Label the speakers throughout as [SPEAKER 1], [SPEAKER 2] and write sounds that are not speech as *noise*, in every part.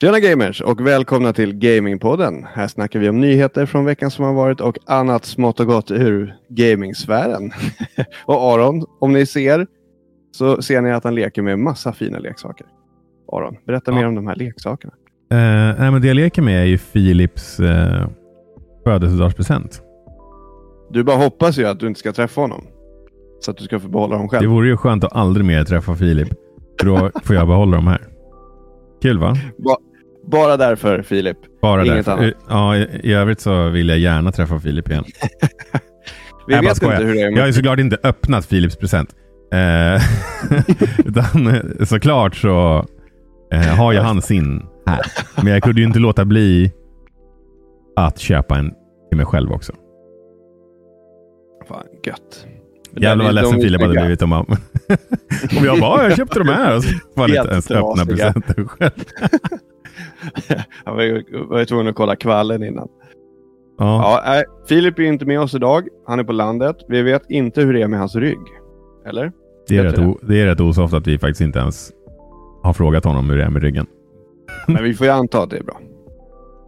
[SPEAKER 1] Tjena gamers och välkomna till Gamingpodden. Här snackar vi om nyheter från veckan som har varit och annat smått och gott ur gamingsfären. *laughs* och Aron, om ni ser så ser ni att han leker med massa fina leksaker. Aron, berätta
[SPEAKER 2] Ja.
[SPEAKER 1] mer om de här leksakerna.
[SPEAKER 2] Eh, nej, men det jag leker med är ju Philips eh, födelsedagspresent.
[SPEAKER 1] Du bara hoppas ju att du inte ska träffa honom. Så att du ska få behålla dem
[SPEAKER 2] Det
[SPEAKER 1] själv.
[SPEAKER 2] vore ju skönt att aldrig mer träffa Filip. För då får jag behålla dem här. Kul va?
[SPEAKER 1] Bara därför Filip.
[SPEAKER 2] Bara
[SPEAKER 1] Inget
[SPEAKER 2] därför.
[SPEAKER 1] annat.
[SPEAKER 2] Ja, i, övrigt så vill jag gärna träffa Filip igen. *laughs*
[SPEAKER 1] Vi
[SPEAKER 2] Jag
[SPEAKER 1] vet inte hur det är.
[SPEAKER 2] Jag har ju såklart inte öppnat Philips present. Eh, *laughs* utan eh, såklart så eh, har jag han sin här. Men jag kunde ju inte låta bli att köpa en till mig själv också.
[SPEAKER 1] Fan, gött.
[SPEAKER 2] Jävlar vad ledsen Filip hade blivit om, *laughs* om jag bara jag köpte de här och så han
[SPEAKER 1] Helt
[SPEAKER 2] inte ens öppna presenten själv. *laughs*
[SPEAKER 1] Jag var ju var tvungen att kolla kvallen innan.
[SPEAKER 2] Ja.
[SPEAKER 1] Ja, nej, Filip är inte med oss idag. Han är på landet. Vi vet inte hur det är med hans rygg. Eller?
[SPEAKER 2] det, är rätt o, det är rätt osoft att vi faktiskt inte ens har frågat honom hur det är med ryggen. *laughs*
[SPEAKER 1] Men vi får ju anta att det är bra.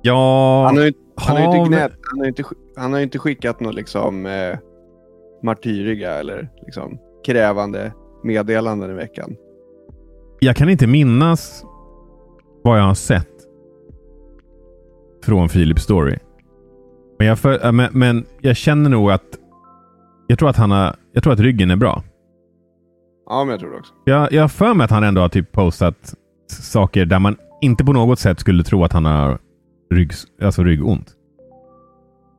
[SPEAKER 2] Ja,
[SPEAKER 1] Han har ju, han har inte gnällt. Han har inte, han har inte skickat något liksom eh, martyriga eller liksom krävande meddelanden i veckan.
[SPEAKER 2] jag kan inte minnas vad jag har sett från Philips story. Men jag, för, äh, men, men jag känner nog att jag tror att, han har, jag tror att ryggen är bra.
[SPEAKER 1] Ja, men jag tror det också.
[SPEAKER 2] Jag, jag har för mig att han ändå har typ postat saker där man inte på något sätt skulle tro att han har rygg, alltså ryggont.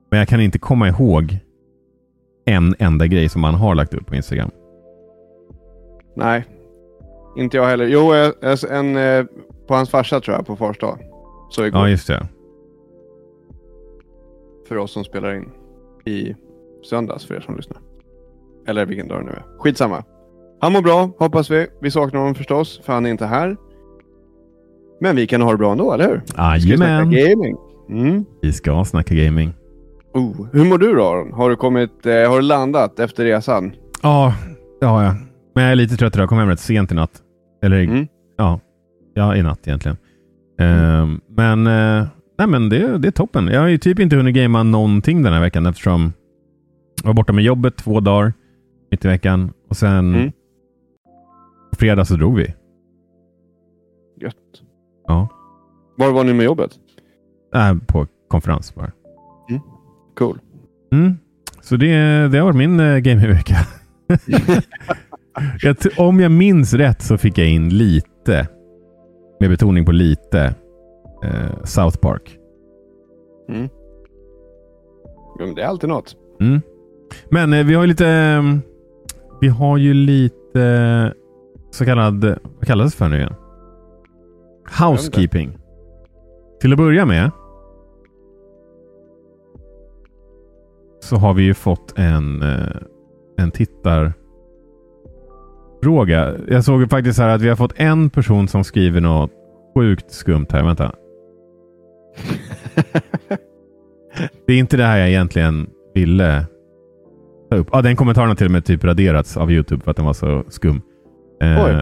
[SPEAKER 2] Men jag kan inte komma ihåg en enda grej som han har lagt upp på Instagram.
[SPEAKER 1] Nej, inte jag heller. Jo, en, eh, på hans farsa tror jag, på fars dag. Så igår,
[SPEAKER 2] Ja, just det.
[SPEAKER 1] för oss som spelar in i söndags för er som lyssnar. Eller vilken dag det nu är. Skitsamma. Han mår bra, hoppas vi. Vi saknar honom förstås, för han är inte här. Men vi kan ha det bra ändå, eller hur? Vi ska snacka
[SPEAKER 2] Jajamän.
[SPEAKER 1] gaming. Mm.
[SPEAKER 2] Vi ska snacka gaming.
[SPEAKER 1] Oh. Hur mår du då Aron? Har du, kommit, eh, har du landat efter resan?
[SPEAKER 2] Ja, det har jag. Men jag är lite trött idag. Jag kom hem rätt sent i natt. Eller
[SPEAKER 1] Mm.
[SPEAKER 2] ja, ja, i natt egentligen. Ehm, men eh, nej, men det, det är toppen. Jag har ju typ inte hunnit gamea någonting den här veckan eftersom jag var borta med jobbet två dagar mitt i veckan. Och sen
[SPEAKER 1] Mm.
[SPEAKER 2] på fredag så drog vi.
[SPEAKER 1] Gött.
[SPEAKER 2] Ja.
[SPEAKER 1] Var var ni med jobbet?
[SPEAKER 2] Äh, på konferens bara.
[SPEAKER 1] Cool.
[SPEAKER 2] Mm. Så det, det har varit min uh, gamingvecka. *laughs* jag, t- om jag minns rätt så fick jag in lite, med betoning på lite, eh, South Park.
[SPEAKER 1] Mm. Det är alltid något.
[SPEAKER 2] Mm. Men eh, vi har ju lite, eh, vi har ju lite eh, så kallad, vad kallas det för nu igen? Housekeeping. Till att börja med så har vi ju fått en, eh, en tittarfråga. Jag såg faktiskt här att vi har fått en person som skriver något sjukt skumt här. Vänta. *laughs* Det är inte det här jag egentligen ville ta upp. Ja, den kommentaren har till och med typ raderats av YouTube för att den var så skum. Eh,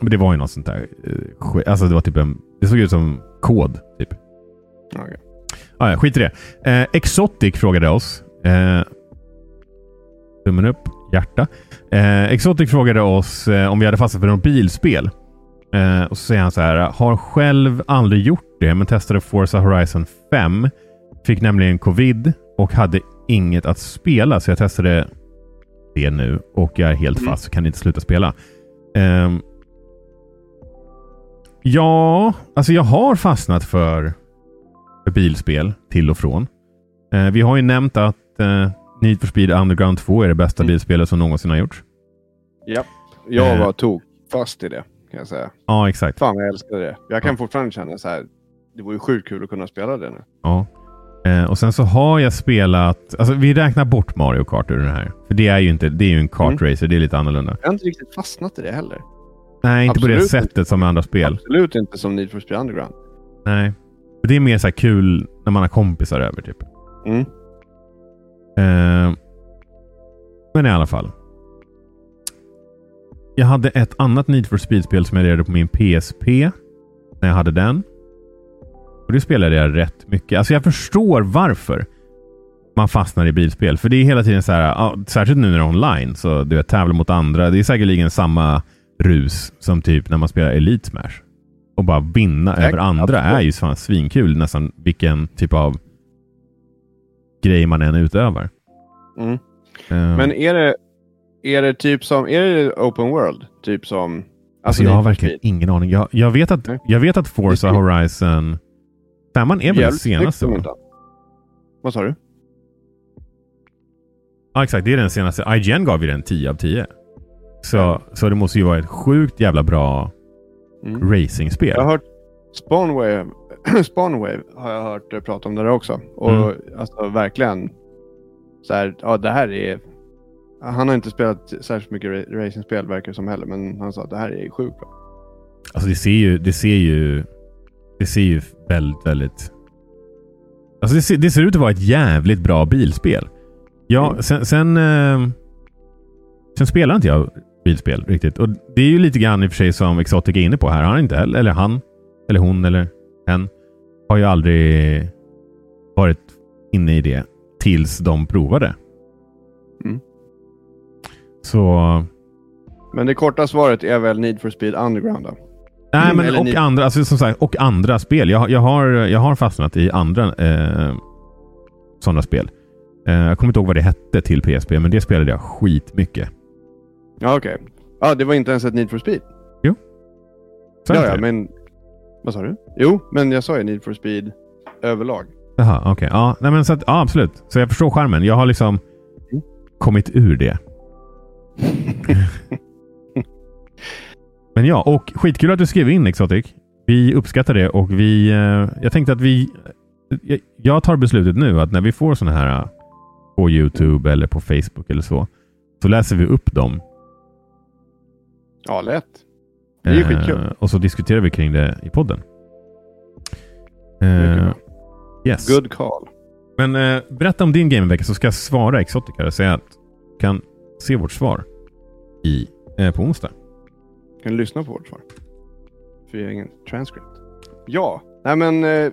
[SPEAKER 2] men det var ju något sånt där. eh, Alltså det var typ en... Det såg ut som kod. Typ.
[SPEAKER 1] Okej.
[SPEAKER 2] Ah, ja, skit i det. Eh, Exotic frågade oss. Eh, tummen upp, hjärta. Eh, Exotic frågade oss eh, om vi hade fastnat för något bilspel. Eh, och så säger han så här. Har själv aldrig gjort det, men testade Forza Horizon 5. Fick nämligen covid och hade inget att spela, så jag testade det nu och jag är helt
[SPEAKER 1] Mm.
[SPEAKER 2] fast. Kan inte sluta spela. Ehm, ja, alltså jag har fastnat för för bilspel till och från. Eh, vi har ju nämnt att eh, Need for Speed Underground 2 är det bästa
[SPEAKER 1] Mm.
[SPEAKER 2] bilspelet som någonsin har gjorts.
[SPEAKER 1] Ja. Jag
[SPEAKER 2] Eh.
[SPEAKER 1] var tog fast i det, kan jag säga.
[SPEAKER 2] Ja, exakt.
[SPEAKER 1] Fan jag älskade det. Jag kan
[SPEAKER 2] Ja.
[SPEAKER 1] fortfarande känna så här. Det vore ju sjukt kul att kunna spela det nu.
[SPEAKER 2] Ja. Eh, och sen så har jag spelat, alltså vi räknar bort Mario Kart ur den här. För det är ju inte, det är ju en kartracer, det är lite annorlunda.
[SPEAKER 1] Jag har inte riktigt fastnat i det heller.
[SPEAKER 2] Nej, inte på det
[SPEAKER 1] Absolut
[SPEAKER 2] sättet som med andra spel.
[SPEAKER 1] Absolut inte som Need for Speed Underground.
[SPEAKER 2] Nej. Det är mer så här kul när man har kompisar över typ.
[SPEAKER 1] Mm.
[SPEAKER 2] Eh, men i alla fall. Jag hade ett annat Need for Speed-spel som jag lirade på min PSP. När jag hade den. Och det spelade jag rätt mycket. Alltså jag förstår varför man fastnar i bilspel. För det är hela tiden så här, ja, särskilt nu när det är online, så du vet, tävla mot andra. Det är säkerligen samma rus som typ när man spelar Elite Smash. Och bara vinna över andra är ju fan svinkul nästan vilken typ av grej man än utövar.
[SPEAKER 1] Mm. Uh, Men är det, är det typ som, är det open world? Typ som... Alltså,
[SPEAKER 2] alltså jag har verkligen ingen aning. Jag, jag, vet att, jag vet att Forza *laughs* Horizon 5 är väl det senaste? Va?
[SPEAKER 1] Vad sa du?
[SPEAKER 2] Ja, exakt. Det är den senaste. IGN gav ju den 10 av 10. Så, så det måste ju vara ett sjukt jävla bra mm. racingspel.
[SPEAKER 1] Jag har hört Spawnwave, *clears throat* Spawnwave har jag hört prata om det där också. Och mm. alltså verkligen så här, ja det här är han har inte spelat särskilt mycket racingspel verkar som heller, men han sa att det här är sjukt bra.
[SPEAKER 2] Alltså det ser ju, det ser ju, det ser ju väldigt, väldigt... Alltså det ser, det ser ut att vara ett jävligt bra bilspel. Ja, mm. sen, sen, eh, sen spelar inte jag bilspel riktigt. Och Det är ju lite grann i och för sig som Exotic är inne på här. Han inte heller, eller han, eller hon, eller hen har ju aldrig varit inne i det tills de provade. Mm. Så...
[SPEAKER 1] Men det korta svaret är väl Need for Speed Underground då?
[SPEAKER 2] Nej, men och, andra, alltså, som sagt, och andra spel. Jag, jag, har, jag har fastnat i andra eh, sådana spel. Eh, jag kommer inte ihåg vad det hette till PSP, men det spelade jag skitmycket.
[SPEAKER 1] Ja, okej. Okay. Ja, det var inte ens ett Need for Speed?
[SPEAKER 2] Jo.
[SPEAKER 1] Ja, ja, men... Vad sa du? Jo, men jag sa ju Need for Speed överlag.
[SPEAKER 2] Jaha, okej. Okay. Ja, nej, men så att, ja, absolut. Så jag förstår skärmen. Jag har liksom mm. kommit ur det. *laughs* men ja, och skitkul att du skrev in Exotic. Vi uppskattar det och vi... Eh, jag tänkte att vi... Jag, jag tar beslutet nu att när vi får sådana här på Youtube eller på Facebook eller så, så läser vi upp dem.
[SPEAKER 1] Ja, lätt. Det är ju skitkul. Eh,
[SPEAKER 2] och så diskuterar vi kring det i podden. Eh, yes.
[SPEAKER 1] Good call.
[SPEAKER 2] Men eh, berätta om din gamingvecka så ska jag svara Exotica och säga att du kan se vårt svar i, eh, på onsdag.
[SPEAKER 1] Kan du lyssna på vårt svar? För jag har ingen transcript. Ja, nej men eh,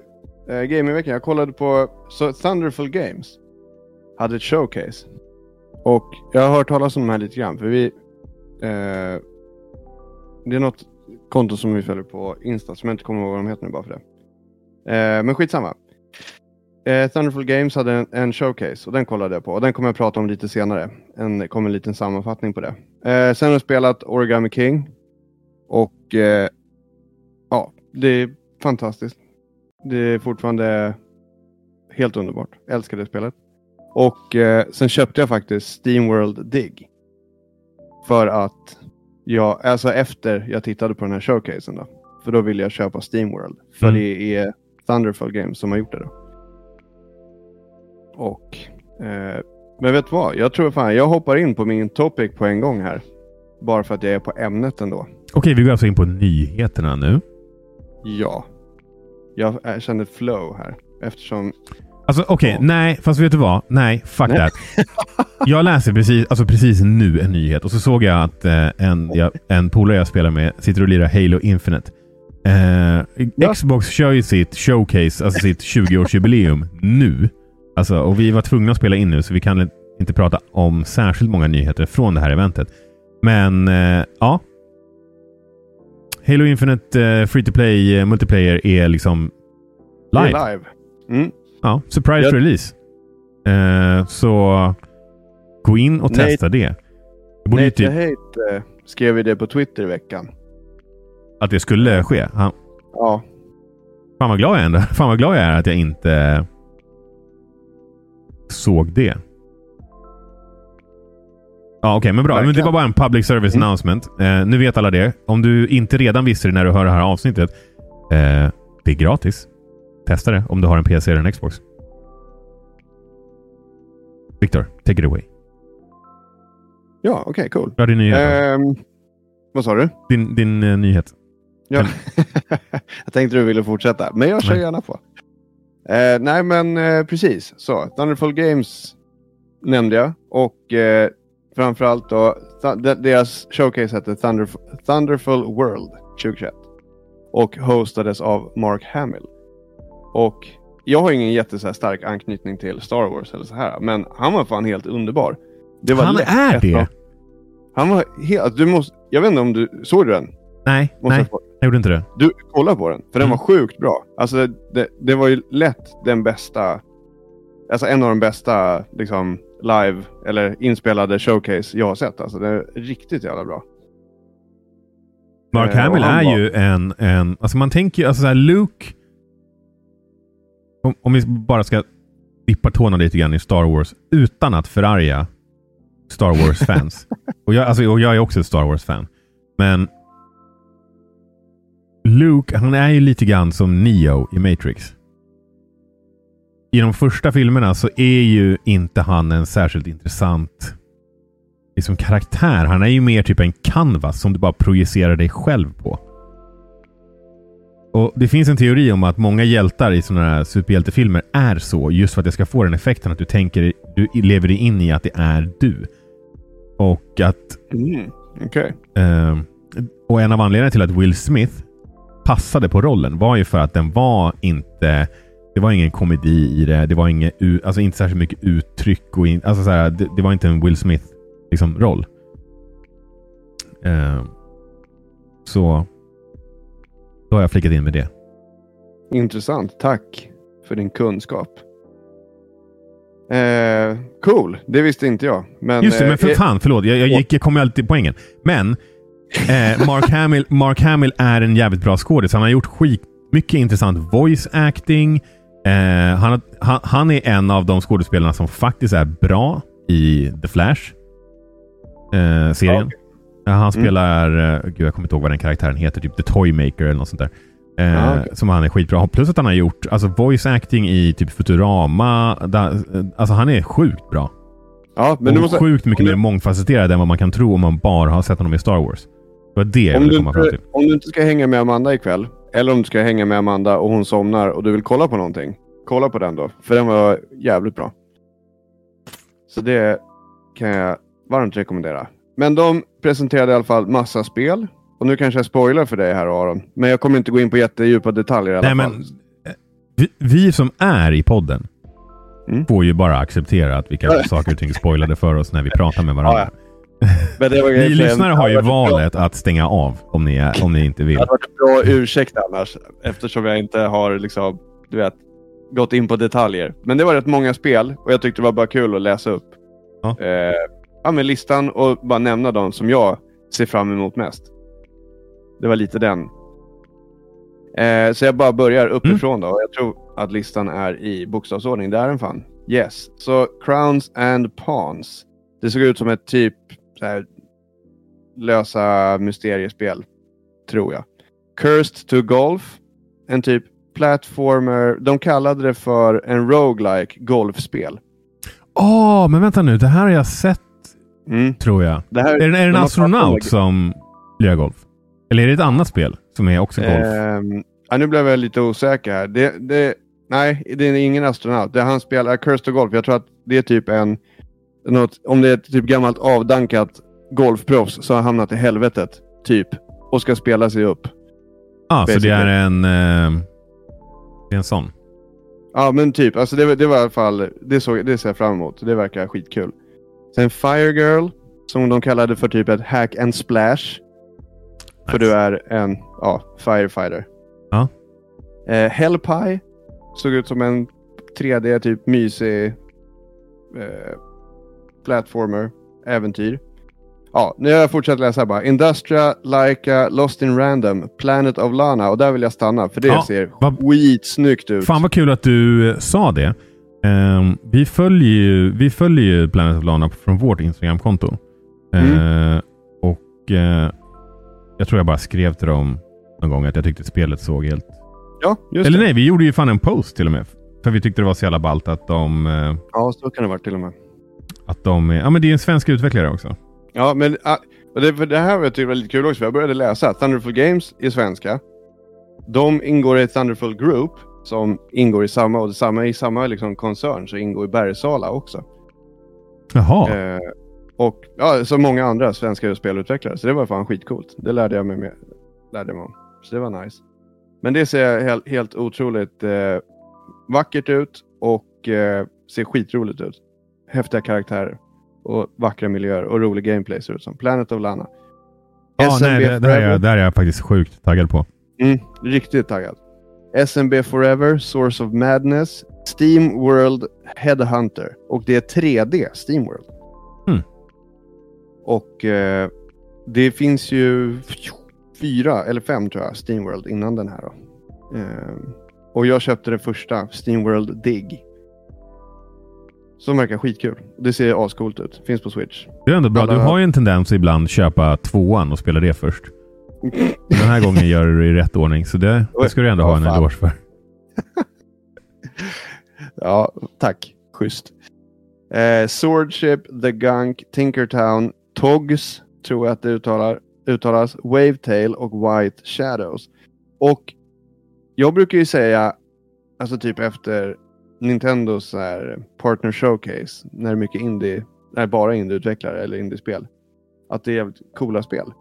[SPEAKER 1] eh gamingveckan. Jag kollade på så Thunderful Games hade ett showcase. Och jag har hört talas om de här lite grann. För vi... Eh, det är något konto som vi följer på Insta som jag inte kommer ihåg vad de heter nu bara för det. Eh, men skitsamma. Eh, Thunderful Games hade en, en, showcase och den kollade jag på. Och den kommer jag prata om lite senare. En, kommer en liten sammanfattning på det. Eh, sen har jag spelat Origami King. Och eh, ja, det är fantastiskt. Det är fortfarande helt underbart. Jag älskar det spelet. Och eh, sen köpte jag faktiskt Steamworld Dig. För att jag, alltså efter jag tittade på den här showcasen då. För då ville jag köpa Steamworld. För mm. det är Thunderfall Games som har gjort det då. Och, eh, men vet du vad? Jag tror fan, jag hoppar in på min topic på en gång här. Bara för att jag är på ämnet ändå.
[SPEAKER 2] Okej, vi går alltså in på nyheterna nu.
[SPEAKER 1] Ja. Jag känner flow här. Eftersom
[SPEAKER 2] Alltså okej, okay, nej, fast vet du vad? Nej, fuck nej. that. *laughs* Jag läser precis, alltså precis nu en nyhet och så såg jag att eh, en, ja, en polare jag spelar med sitter och lirar Halo Infinite. Eh, ja. Xbox kör ju sitt showcase, alltså sitt 20-årsjubileum nu. Alltså, och vi var tvungna att spela in nu så vi kan inte prata om särskilt många nyheter från det här eventet. Men eh, ja. Halo Infinite eh, Free to Play eh, Multiplayer är liksom live.
[SPEAKER 1] Är live. Mm.
[SPEAKER 2] Ja, surprise jag... release. Eh, så gå in och testa Nate, det.
[SPEAKER 1] det Nate typ... Hate eh, skrev ju det på Twitter i veckan.
[SPEAKER 2] Att det skulle ske? Han...
[SPEAKER 1] Ja.
[SPEAKER 2] Fan vad glad jag är Fan vad glad jag är att jag inte såg det. Ja, Okej, okay, men bra. Men det var bara en public service mm. announcement. Eh, nu vet alla det. Om du inte redan visste det när du hör det här avsnittet. Eh, det är gratis. Testa det om du har en PC eller en Xbox. Viktor, take it away.
[SPEAKER 1] Ja, okej, okay, cool.
[SPEAKER 2] Ja, din nyhet. Um,
[SPEAKER 1] vad sa du?
[SPEAKER 2] Din, din uh, nyhet.
[SPEAKER 1] Ja. *laughs* jag tänkte du ville fortsätta, men jag kör nej. gärna på. Uh, nej, men uh, precis så. Thunderful Games nämnde jag och uh, framförallt då deras showcase hette Thunder Thunderful World 2021 och hostades av Mark Hamill. Och jag har ingen jätte så här stark anknytning till Star Wars eller så här. Men han var fan helt underbar. Det
[SPEAKER 2] Han
[SPEAKER 1] lätt
[SPEAKER 2] är det?
[SPEAKER 1] av- Han var helt... Du måste... Jag vet inte om du... Såg du den?
[SPEAKER 2] Nej,
[SPEAKER 1] Måste
[SPEAKER 2] nej,
[SPEAKER 1] jag
[SPEAKER 2] gjorde inte det.
[SPEAKER 1] Du, kolla på den. För den
[SPEAKER 2] Mm.
[SPEAKER 1] var sjukt bra. Alltså det, det var ju lätt den bästa... Alltså en av de bästa liksom live eller inspelade showcase jag har sett. Alltså det är riktigt jävla bra.
[SPEAKER 2] Mark
[SPEAKER 1] Eh,
[SPEAKER 2] Hamill är ju en, en... Alltså man tänker ju... Alltså så här, Luke... Om, om vi bara ska dippa tårna lite grann i Star Wars utan att förarga Star Wars-fans. *laughs* och, jag, alltså, och jag är också ett Star Wars-fan. Men Luke, han är ju lite grann som Neo i Matrix. I de första filmerna så är ju inte han en särskilt intressant liksom karaktär. Han är ju mer typ en canvas som du bara projicerar dig själv på. Och Det finns en teori om att många hjältar i sådana här superhjältefilmer är så. Just för att det ska få den effekten att du tänker, du lever dig in i att det är du. Och att
[SPEAKER 1] Mm. Okej.
[SPEAKER 2] Eh, och en av anledningarna till att Will Smith passade på rollen var ju för att den var inte det var ingen komedi i det. Det var inget, alltså inte särskilt mycket uttryck. Och in, alltså så här, det, det var inte en Will Smith liksom, roll. Eh, så då har jag flickat in med det.
[SPEAKER 1] Intressant. Tack för din kunskap. Eh, cool. Det visste inte jag. Men,
[SPEAKER 2] Just det,
[SPEAKER 1] eh,
[SPEAKER 2] men för
[SPEAKER 1] eh,
[SPEAKER 2] fan, förlåt. Jag, jag, gick, jag kom alltid poängen. Men eh, Mark, Hamill, Mark Hamill är en jävligt bra skådis. Han har gjort skit, mycket intressant voice acting. Eh, han, han, han är en av de skådespelarna som faktiskt är bra i The Flash. Eh, serien.
[SPEAKER 1] Ja, okej.
[SPEAKER 2] Ja, han
[SPEAKER 1] Mm.
[SPEAKER 2] spelar, eh, gud jag kommer inte ihåg vad den karaktären heter, typ The Toymaker eller något sånt där. Eh,
[SPEAKER 1] Ja, okej.
[SPEAKER 2] Som han är skitbra. Plus att han har gjort alltså, voice acting i typ Futurama. Da, alltså han är sjukt bra.
[SPEAKER 1] Ja, men
[SPEAKER 2] och
[SPEAKER 1] du måste...
[SPEAKER 2] sjukt mycket
[SPEAKER 1] du-
[SPEAKER 2] mer mångfacetterad än vad man kan tro om man bara har sett honom i Star Wars. Det var det jag
[SPEAKER 1] Om
[SPEAKER 2] ville komma fram till.
[SPEAKER 1] om du inte ska hänga med Amanda ikväll, eller om du ska hänga med Amanda och hon somnar och du vill kolla på någonting. Kolla på den då, för den var jävligt bra. Så det kan jag varmt rekommendera. Men de presenterade i alla fall massa spel. Och nu kanske jag spoilar för dig här Aron. Men jag kommer inte gå in på jättedjupa detaljer i alla
[SPEAKER 2] Nej,
[SPEAKER 1] fall.
[SPEAKER 2] men, eh, vi, vi som är i podden
[SPEAKER 1] Mm.
[SPEAKER 2] får ju bara acceptera att vilka *laughs* saker och ting spoilade för oss när vi pratar med varandra.
[SPEAKER 1] Det var
[SPEAKER 2] Ni lyssnare har ju
[SPEAKER 1] det
[SPEAKER 2] valet att stänga av om ni, är, om ni inte
[SPEAKER 1] Det
[SPEAKER 2] vill.
[SPEAKER 1] hade varit en bra ursäkt annars. Eftersom jag inte har liksom, du vet, gått in på detaljer. Men det var rätt många spel och jag tyckte det var bara kul att läsa upp.
[SPEAKER 2] Ja.
[SPEAKER 1] Eh, ja, men listan och bara nämna de som jag ser fram emot mest. Det var lite den. Eh, så jag bara börjar uppifrån då. Jag tror att listan är i bokstavsordning. Det är den fan. Yes. Så Crowns and Pawns. Det såg ut som ett typ så här, lösa mysteriespel. Tror jag. Cursed to Golf. En typ platformer. De kallade det för en roguelike golfspel.
[SPEAKER 2] Åh, men vänta nu. Det här har jag sett,
[SPEAKER 1] Mm.
[SPEAKER 2] tror jag.
[SPEAKER 1] Det här,
[SPEAKER 2] Är det, är det en
[SPEAKER 1] de
[SPEAKER 2] astronaut som lirar golf? Eller är det ett annat spel som är också golf?
[SPEAKER 1] Ehm, ja, nu blev jag lite osäker här. Det, det, nej, det är ingen astronaut. Det han spelar Cursed Golf. Jag tror att det är typ en... Något, om det är ett typ gammalt avdankat golfproffs som har hamnat i helvetet. Typ. Och ska spela sig upp.
[SPEAKER 2] ah, så det är en... Eh, det är en sån.
[SPEAKER 1] Ja, men typ. Alltså det, det var i alla fall... Det, såg, det ser jag fram emot. Det verkar skitkul. Sen Fire Girl. Som de kallade för typ ett hack and splash. För
[SPEAKER 2] Nice.
[SPEAKER 1] du är en ja, firefighter.
[SPEAKER 2] Ja.
[SPEAKER 1] Eh, Hellpie. Såg ut som en 3D typ mysig eh, platformer. Äventyr. Ja, nu har jag fortsatt läsa bara. Industria, Laika, Lost in Random, Planet of Lana. Och där vill jag stanna för det
[SPEAKER 2] Ja,
[SPEAKER 1] ser
[SPEAKER 2] vad-
[SPEAKER 1] skitsnyggt ut.
[SPEAKER 2] Fan vad kul att du eh, sa det. Ehm, vi, följer ju, vi följer Planet of Lana från vårt Instagramkonto. Eh, och eh, jag tror jag bara skrev till dem någon gång att jag tyckte spelet såg helt...
[SPEAKER 1] Ja, just
[SPEAKER 2] Eller
[SPEAKER 1] det.
[SPEAKER 2] nej, vi gjorde ju fan en post till och med. För vi tyckte det var så jävla ballt att de... eh,
[SPEAKER 1] Ja, så kan det vara till och med.
[SPEAKER 2] Att de ja men det är en svensk utvecklare också.
[SPEAKER 1] Ja, men ah, det, det här var jag tyckte var lite kul också. för Jag började läsa. Thunderful Games är svenska. De ingår i ett Thunderful Group som ingår i samma, och samma i samma liksom koncern så ingår i Bergsala också.
[SPEAKER 2] Jaha.
[SPEAKER 1] Eh, och ja, så många andra svenska spelutvecklare. Så det var fan skitcoolt. Det lärde jag mig, med, lärde mig om. Så det var nice. Men det ser helt, helt otroligt eh, vackert ut och eh, ser skitroligt ut. Häftiga karaktärer och vackra miljöer och rolig gameplay ser ut som. Planet of Lana.
[SPEAKER 2] Ja, nej, det, här är jag, det här är jag faktiskt sjukt taggad på.
[SPEAKER 1] Mm, riktigt taggad. SMB Forever, Source of Madness, Steam World Headhunter. Och det är 3D Steam World.
[SPEAKER 2] Mm.
[SPEAKER 1] Och eh, det finns ju fyra eller fem tror jag, Steam World innan den här. Då. Eh, och jag köpte den första, Steam World Dig. Som verkar skitkul. Det ser ascoolt ut. Finns på Switch.
[SPEAKER 2] Det är ändå bra. Alla... Du har ju en tendens ibland att köpa tvåan och spela det först. Den här gången gör du det i rätt ordning, så det, det ska du ändå ja, ha en eloge för. *laughs*
[SPEAKER 1] ja, tack. Schysst. Eh, Swordship, The Gunk, Tinkertown, Togs, tror jag att det uttalar, uttalas, Wavetail och White Shadows. Och jag brukar ju säga, alltså typ efter Nintendos här partner showcase, när det är mycket indie, när bara indieutvecklare eller indiespel, att det är jävligt coola spel.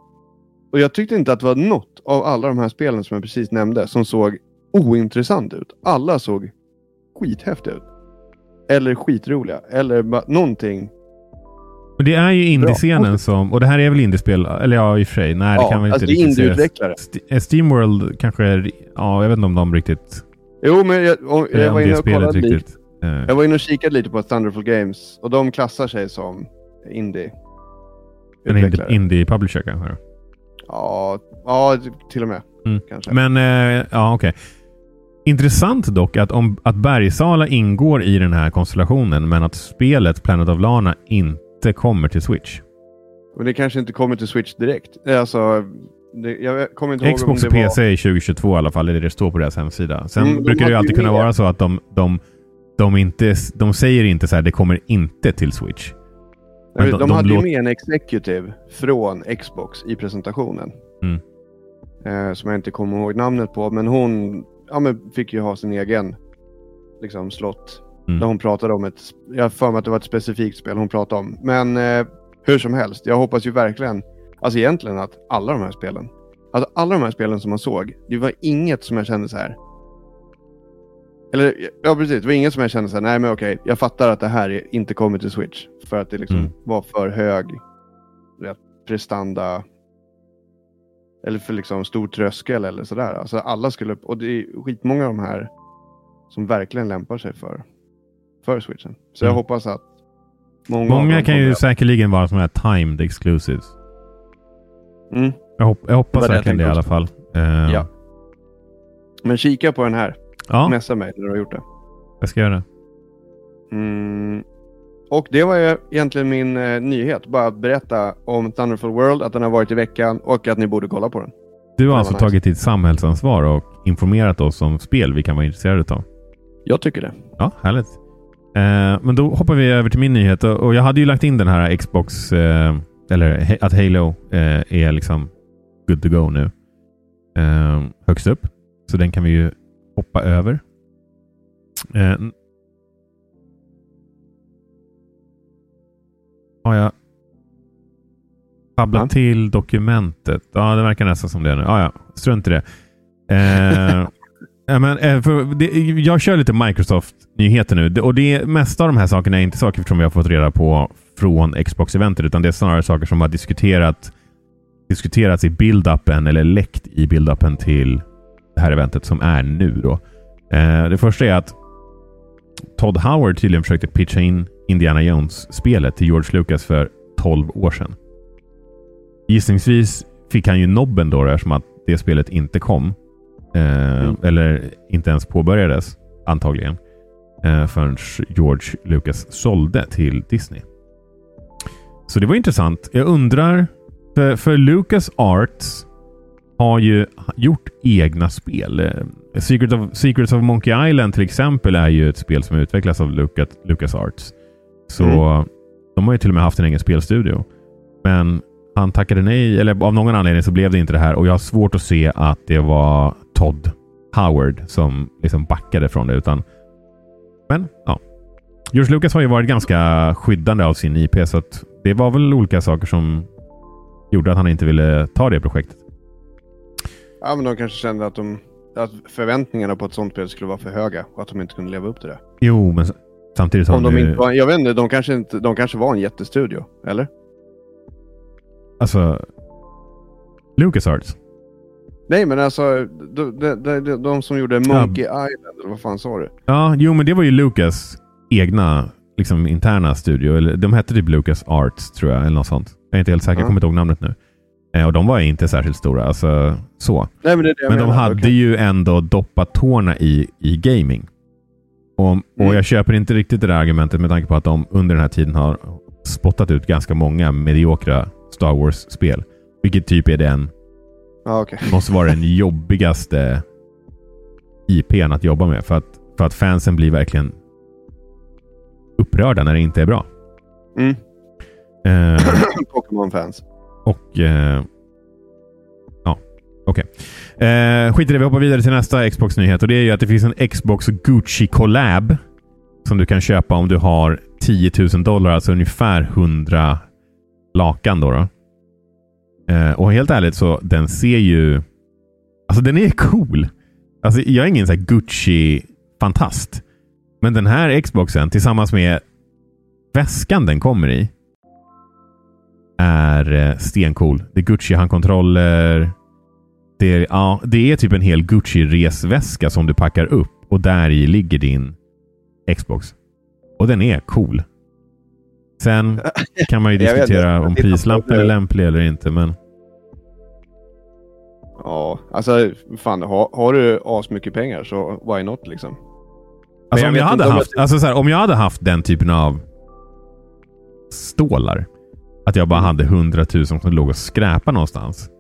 [SPEAKER 1] Och jag tyckte inte att det var något av alla de här spelen som jag precis nämnde som såg ointressant ut. Alla såg skithäftiga ut. Eller skitroliga. Eller någonting.
[SPEAKER 2] Och det är ju indiescenen som, och det här är väl indiespel, eller ja i och för sig, nej ja, det kan väl inte
[SPEAKER 1] alltså riktigt indieutvecklare.
[SPEAKER 2] St Steamworld kanske, är, ja jag vet inte om de riktigt...
[SPEAKER 1] Jo men jag, jag, jag var inne och kollade lite. Uh. Jag var inne och kikade lite på Thunderful Games och de klassar sig som indie.
[SPEAKER 2] En indie, indie kanske?
[SPEAKER 1] Ja, ja till och med. Mm. Kanske.
[SPEAKER 2] Men, eh, ja okej. Okay. Intressant dock att, om, att Bergsala ingår i den här konstellationen, men att spelet Planet of Lana inte kommer till Switch.
[SPEAKER 1] Men det kanske inte kommer till Switch direkt. Alltså, det, jag kommer inte
[SPEAKER 2] Xbox ihåg om det och PC var... 2022 i alla fall, är det det står på deras hemsida. Sen mm, brukar det ju alltid kunna vara så att de, de, de, inte, de säger inte så här, det kommer inte till Switch.
[SPEAKER 1] De, de, de hade ju med en executive från Xbox i presentationen.
[SPEAKER 2] Mm.
[SPEAKER 1] Eh, som jag inte kommer ihåg namnet på, men hon ja, men fick ju ha sin egen liksom, slott. Mm. Där hon pratade om ett, jag har för mig att det var ett specifikt spel hon pratade om. Men eh, hur som helst, jag hoppas ju verkligen, alltså egentligen att alla de här spelen, alltså alla de här spelen som man såg, det var inget som jag kände så här, eller ja precis, det var inget som jag kände så här, nej men okej, jag fattar att det här inte kommer till Switch. För att det liksom mm. var för hög prestanda. Eller för liksom stor tröskel eller sådär. Alltså alla skulle, och det är skitmånga av de här som verkligen lämpar sig för, för Switchen. Så mm. jag hoppas att
[SPEAKER 2] många Många kan ju att... säkerligen vara sådana här timed exclusives.
[SPEAKER 1] Mm.
[SPEAKER 2] Jag, hop jag hoppas verkligen det, det i alla fall. Uh...
[SPEAKER 1] Ja. Men kika på den här. Ja. Messa mig när du har gjort det.
[SPEAKER 2] Jag ska göra det.
[SPEAKER 1] Mm. Och det var ju egentligen min eh, nyhet. Bara berätta om Thunderful World, att den har varit i veckan och att ni borde kolla på den.
[SPEAKER 2] Du har alltså nice. tagit ditt samhällsansvar och informerat oss om spel vi kan vara intresserade av.
[SPEAKER 1] Jag tycker det.
[SPEAKER 2] Ja, härligt. Eh, men då hoppar vi över till min nyhet och, och jag hade ju lagt in den här Xbox, eh, eller att Halo eh, är liksom good to go nu. Eh, högst upp. Så den kan vi ju hoppa över. Eh, har jag Pabblat ja. till dokumentet. Ja, det verkar nästan som det nu. Ja, ja. Strunt i det. Eh, *laughs* ja, men, eh, det, jag kör lite Microsoft-nyheter nu. och det mesta av de här sakerna är inte saker som vi har fått reda på från Xbox-eventet, utan det är snarare saker som har diskuterat, diskuterats i build-upen eller läckt i build-upen till det här eventet som är nu. Då. Eh, det första är att Todd Howard tydligen försökte pitcha in Indiana Jones-spelet till George Lucas för 12 år sedan. Gissningsvis fick han ju nobben då eftersom att det spelet inte kom. Eh, mm. Eller inte ens påbörjades antagligen. Eh, förrän George Lucas sålde till Disney. Så det var intressant. Jag undrar, för, för Lucas Arts har ju gjort egna spel. Eh, Secret of, Secrets of Monkey Island till exempel är ju ett spel som utvecklas av Lucas, Lucas Arts. Så mm. de har ju till och med haft en egen spelstudio. Men han tackade nej, eller av någon anledning så blev det inte det här och jag har svårt att se att det var Todd Howard som liksom backade från det. Utan... Men ja. George Lucas har ju varit ganska skyddande av sin IP så det var väl olika saker som gjorde att han inte ville ta det projektet.
[SPEAKER 1] Ja, men de kanske kände att de att förväntningarna på ett sånt spel skulle vara för höga och att de inte kunde leva upp till det.
[SPEAKER 2] Jo, men samtidigt har
[SPEAKER 1] Om de
[SPEAKER 2] de
[SPEAKER 1] inte
[SPEAKER 2] ju...
[SPEAKER 1] var, jag vet inte, de kanske, inte, de kanske var en jättestudio, eller?
[SPEAKER 2] Alltså... LucasArts.
[SPEAKER 1] Nej, men alltså de, de, de, de som gjorde Monkey Island, eller vad fan sa du?
[SPEAKER 2] Ja, jo, men det var ju Lucas egna liksom, interna studio. Eller, de hette typ Lucas Arts, tror jag. Eller något sånt. Jag är inte helt säker. Jag
[SPEAKER 1] Ja.
[SPEAKER 2] kommer inte ihåg namnet nu. Eh, och de var inte särskilt stora. Alltså, så.
[SPEAKER 1] Nej, men det det
[SPEAKER 2] Men de
[SPEAKER 1] menar.
[SPEAKER 2] hade
[SPEAKER 1] Okej.
[SPEAKER 2] ju ändå doppat tårna i, i gaming. Och, och
[SPEAKER 1] Mm.
[SPEAKER 2] jag köper inte riktigt det där argumentet med tanke på att de under den här tiden har spottat ut ganska många mediokra Star Wars-spel. Vilket typ är den,
[SPEAKER 1] Ja, okej.
[SPEAKER 2] måste vara den jobbigaste IPn att jobba med. För att, för att fansen blir verkligen upprörda när det inte är bra.
[SPEAKER 1] Mm.
[SPEAKER 2] Eh, *coughs*
[SPEAKER 1] Pokémon-fans.
[SPEAKER 2] Och... Eh, ja, okej. Eh, skit i det, vi hoppar vidare till nästa Xbox-nyhet. Och det är ju att det finns en Xbox Gucci Collab. Som du kan köpa om du har 10 000 dollar, alltså ungefär 100 lakan. Då, då. Eh, och helt ärligt så den ser ju... Alltså den är *laughs* cool. Alltså jag är ingen så Gucci-fantast. Men den här Xboxen tillsammans med väskan den kommer i är eh, stencool. Det är Gucci-handkontroller. Det är, ja, det är typ en hel Gucci-resväska som du packar upp och där i ligger din Xbox. Och den är cool. Sen *laughs* kan man ju
[SPEAKER 1] Jag
[SPEAKER 2] diskutera om
[SPEAKER 1] Jag
[SPEAKER 2] prislappen är lämplig eller inte. Men
[SPEAKER 1] Ja, alltså fan, har, har du asmycket pengar så why not liksom?
[SPEAKER 2] alltså,
[SPEAKER 1] jag
[SPEAKER 2] om, jag hade haft, alltså, så här, om jag hade haft den typen av stålar. Att jag bara hade 100 000 som låg och skräpa någonstans.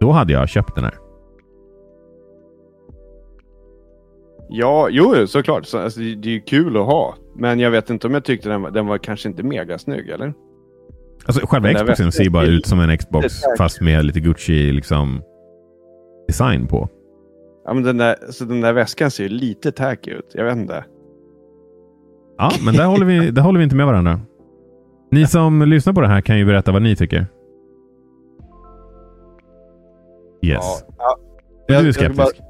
[SPEAKER 2] Då hade jag köpt den här.
[SPEAKER 1] Ja, jo såklart. Så, alltså, det, det är ju kul att ha. Men jag vet inte om jag tyckte den var, den var kanske inte mega snygg eller?
[SPEAKER 2] Alltså själva Xboxen ser bara
[SPEAKER 1] är
[SPEAKER 2] ut som en Xbox fast med lite Gucci liksom design på.
[SPEAKER 1] Ja, men den där, så den där väskan ser ju lite tacky ut. Jag vet inte.
[SPEAKER 2] Ja, men där håller, vi, där håller vi inte med varandra. Ni som lyssnar på det här kan ju berätta vad ni tycker. Yes.
[SPEAKER 1] Ja, ja.
[SPEAKER 2] Är du
[SPEAKER 1] ska
[SPEAKER 2] skeptisk?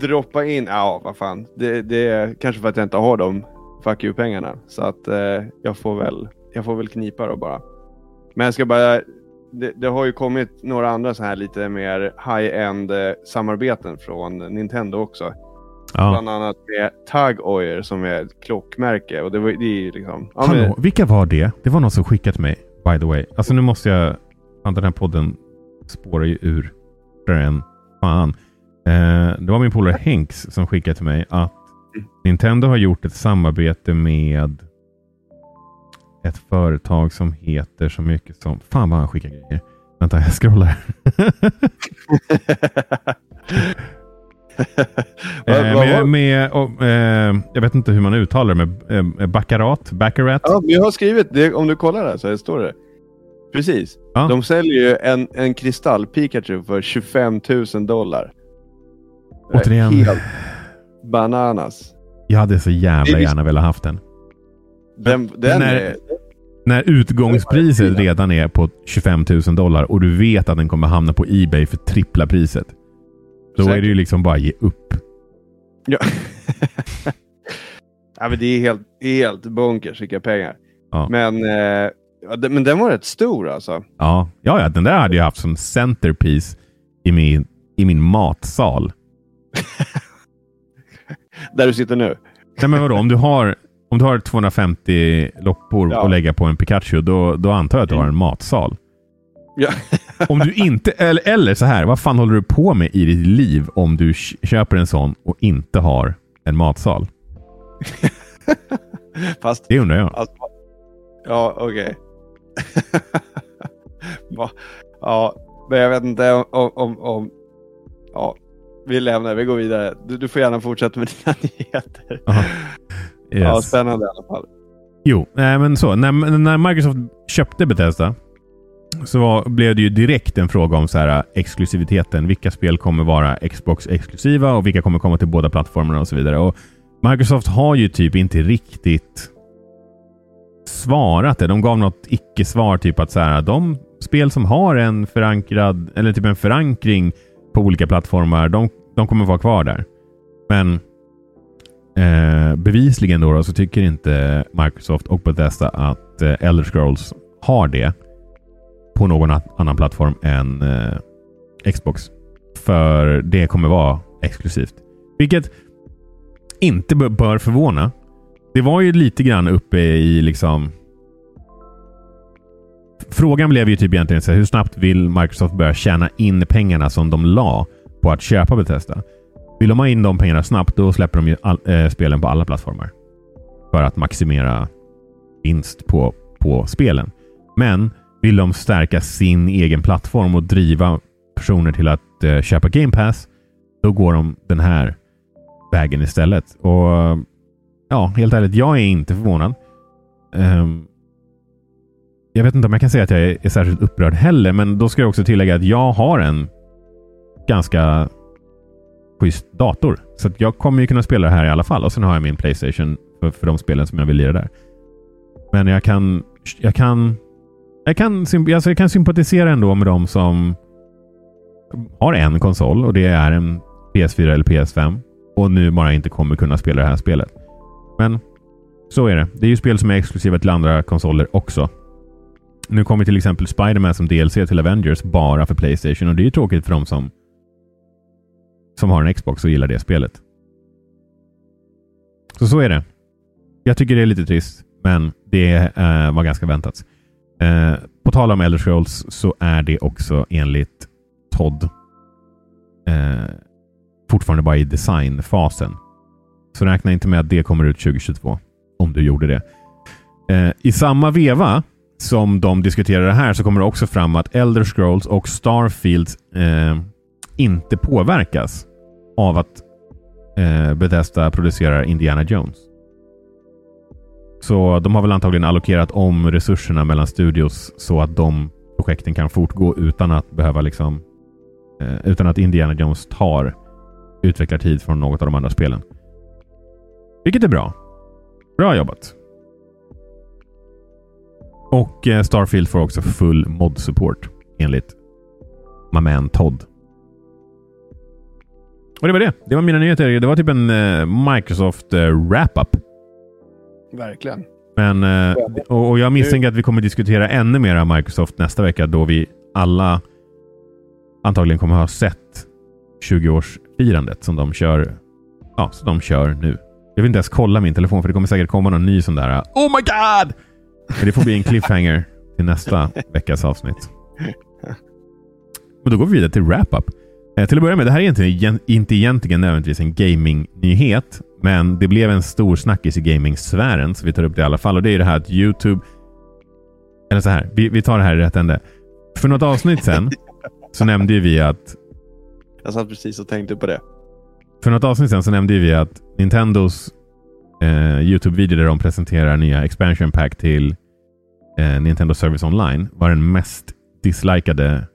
[SPEAKER 1] Droppa in, ja vad fan. Det, det är kanske för att jag inte har de fuck you-pengarna. Så att eh, jag, får väl, jag får väl knipa då bara. Men jag ska bara... Det, det har ju kommit några andra så här lite mer high-end eh, samarbeten från Nintendo också.
[SPEAKER 2] Ja.
[SPEAKER 1] Bland annat med Tag Heuer som är ett klockmärke. Och det, var, det är liksom... Ja,
[SPEAKER 2] Hallå,
[SPEAKER 1] men,
[SPEAKER 2] vilka var det? Det var någon som skickat mig, by the way. Alltså nu måste jag... Fan, den här podden spårar ju ur. än fan. Eh, det var min polare Henks som skickade till mig att Nintendo har gjort ett samarbete med ett företag som heter så mycket som... Fan vad han skickar grejer. Vänta, jag scrollar. *laughs* *laughs* Eh, med, med, och, eh, jag vet inte hur man uttalar det, med eh, Baccarat? Baccarat?
[SPEAKER 1] Ja, men jag har skrivit det. Om du kollar där så står det. Precis.
[SPEAKER 2] Ja.
[SPEAKER 1] De säljer ju en, en kristall Pikachu för 25 000 dollar. Är
[SPEAKER 2] Återigen.
[SPEAKER 1] Helt bananas.
[SPEAKER 2] Jag hade så jävla
[SPEAKER 1] är
[SPEAKER 2] gärna velat haft den.
[SPEAKER 1] Den, den
[SPEAKER 2] när-
[SPEAKER 1] är...
[SPEAKER 2] När utgångspriset redan är på 25 000 dollar och du vet att den kommer hamna på Ebay för trippla priset. Då är
[SPEAKER 1] Säkert.
[SPEAKER 2] det ju liksom bara ge upp.
[SPEAKER 1] Ja. *laughs* ja, men det är helt, helt bunkers vilka pengar.
[SPEAKER 2] Ja.
[SPEAKER 1] Men, eh, men den var rätt stor alltså.
[SPEAKER 2] Ja, ja, ja den där hade jag haft som centerpiece i min, i min matsal. *laughs*
[SPEAKER 1] Där du sitter nu.
[SPEAKER 2] Nej, men vadå? Om du har, om du har 250 loppor
[SPEAKER 1] Ja.
[SPEAKER 2] att lägga på en Pikachu, då, då antar jag att du har en matsal.
[SPEAKER 1] Ja. *laughs*
[SPEAKER 2] Om du inte, eller, eller så här, vad fan håller du på med i ditt liv om du köper en sån och inte har en matsal? *laughs*
[SPEAKER 1] Fast
[SPEAKER 2] Det undrar jag.
[SPEAKER 1] Alltså, ja, okej. *laughs* Va? ja, men jag vet inte om, om, om... Ja, vi lämnar, vi går vidare. Du, du får gärna fortsätta med dina nyheter.
[SPEAKER 2] Aha.
[SPEAKER 1] Ja,
[SPEAKER 2] Yes.
[SPEAKER 1] spännande i alla fall.
[SPEAKER 2] Jo, nej, men så. När, när Microsoft köpte Bethesda så var, blev det ju direkt en fråga om så här, äh, exklusiviteten. Vilka spel kommer vara Xbox-exklusiva och vilka kommer komma till båda plattformarna och så vidare. Och Microsoft har ju typ inte riktigt svarat det. De gav något icke-svar, typ att så här, äh, de spel som har en förankrad, eller typ en förankring på olika plattformar, de, de kommer vara kvar där. Men eh, bevisligen då, då, så tycker inte Microsoft och Bethesda att eh, Elder Scrolls har det på någon annan plattform än eh, Xbox. För det kommer vara exklusivt. Vilket inte bör förvåna. Det var ju lite grann uppe i liksom... Frågan blev ju typ egentligen så här, hur snabbt vill Microsoft börja tjäna in pengarna som de la på att köpa Bethesda? Vill de ha in de pengarna snabbt, då släpper de ju all, äh, spelen på alla plattformar. För att maximera vinst på, på spelen. Men vill de stärka sin egen plattform och driva personer till att eh, köpa Game Pass, då går de den här vägen istället. Och ja, helt ärligt, jag är inte förvånad. Um, jag vet inte om jag kan säga att jag är, är särskilt upprörd heller, men då ska jag också tillägga att jag har en ganska schysst dator. Så jag kommer ju kunna spela det här i alla fall. Och sen har jag min Playstation för, för de spelen som jag vill lira där. Men jag kan... Jag kan... Jag kan, alltså jag kan sympatisera ändå med de som har en konsol och det är en PS4 eller PS5 och nu bara inte kommer kunna spela det här spelet. Men så är det. Det är ju spel som är exklusiva till andra konsoler också. Nu kommer till exempel Spiderman som DLC till Avengers bara för Playstation och det är ju tråkigt för de som som har en Xbox och gillar det spelet. Så så är det. Jag tycker det är lite trist, men det eh, var ganska väntat. Eh, på tal om Elder Scrolls så är det också enligt Todd eh, fortfarande bara i designfasen. Så räkna inte med att det kommer ut 2022. Om du gjorde det. Eh, I samma veva som de diskuterar det här så kommer det också fram att Elder Scrolls och Starfield eh, inte påverkas av att eh, Bethesda producerar Indiana Jones. Så de har väl antagligen allokerat om resurserna mellan studios så att de projekten kan fortgå utan att behöva liksom eh, utan att Indiana Jones tar utvecklartid från något av de andra spelen. Vilket är bra. Bra jobbat. Och eh, Starfield får också full mod support enligt my man Todd. Och det var det. Det var mina nyheter. Det var typ en eh, Microsoft eh, wrap-up.
[SPEAKER 1] Verkligen.
[SPEAKER 2] Men, uh, och, och, jag misstänker att vi kommer diskutera ännu mer av Microsoft nästa vecka då vi alla antagligen kommer ha sett 20-årsfirandet som de kör, ja, som de kör nu. Jag vill inte ens kolla min telefon för det kommer säkert komma någon ny sån där Oh my God! Men det får bli en cliffhanger till nästa veckas avsnitt. *laughs* Men då går vi vidare till wrap-up. Eh, till att börja med, det här är egentligen, inte egentligen nödvändigtvis en gaming-nyhet, men det blev en stor snackis i gaming-sfären, så vi tar upp det i alla fall. Och det är det här att YouTube... Eller så här, vi, vi tar det här i rätt ände. För något avsnitt sen så *laughs* nämnde vi att...
[SPEAKER 1] Jag satt precis och tänkte på det.
[SPEAKER 2] För något avsnitt sen så nämnde vi att Nintendos eh, YouTube-video där de presenterar nya expansion pack till eh, Nintendo Service Online var den mest dislikade,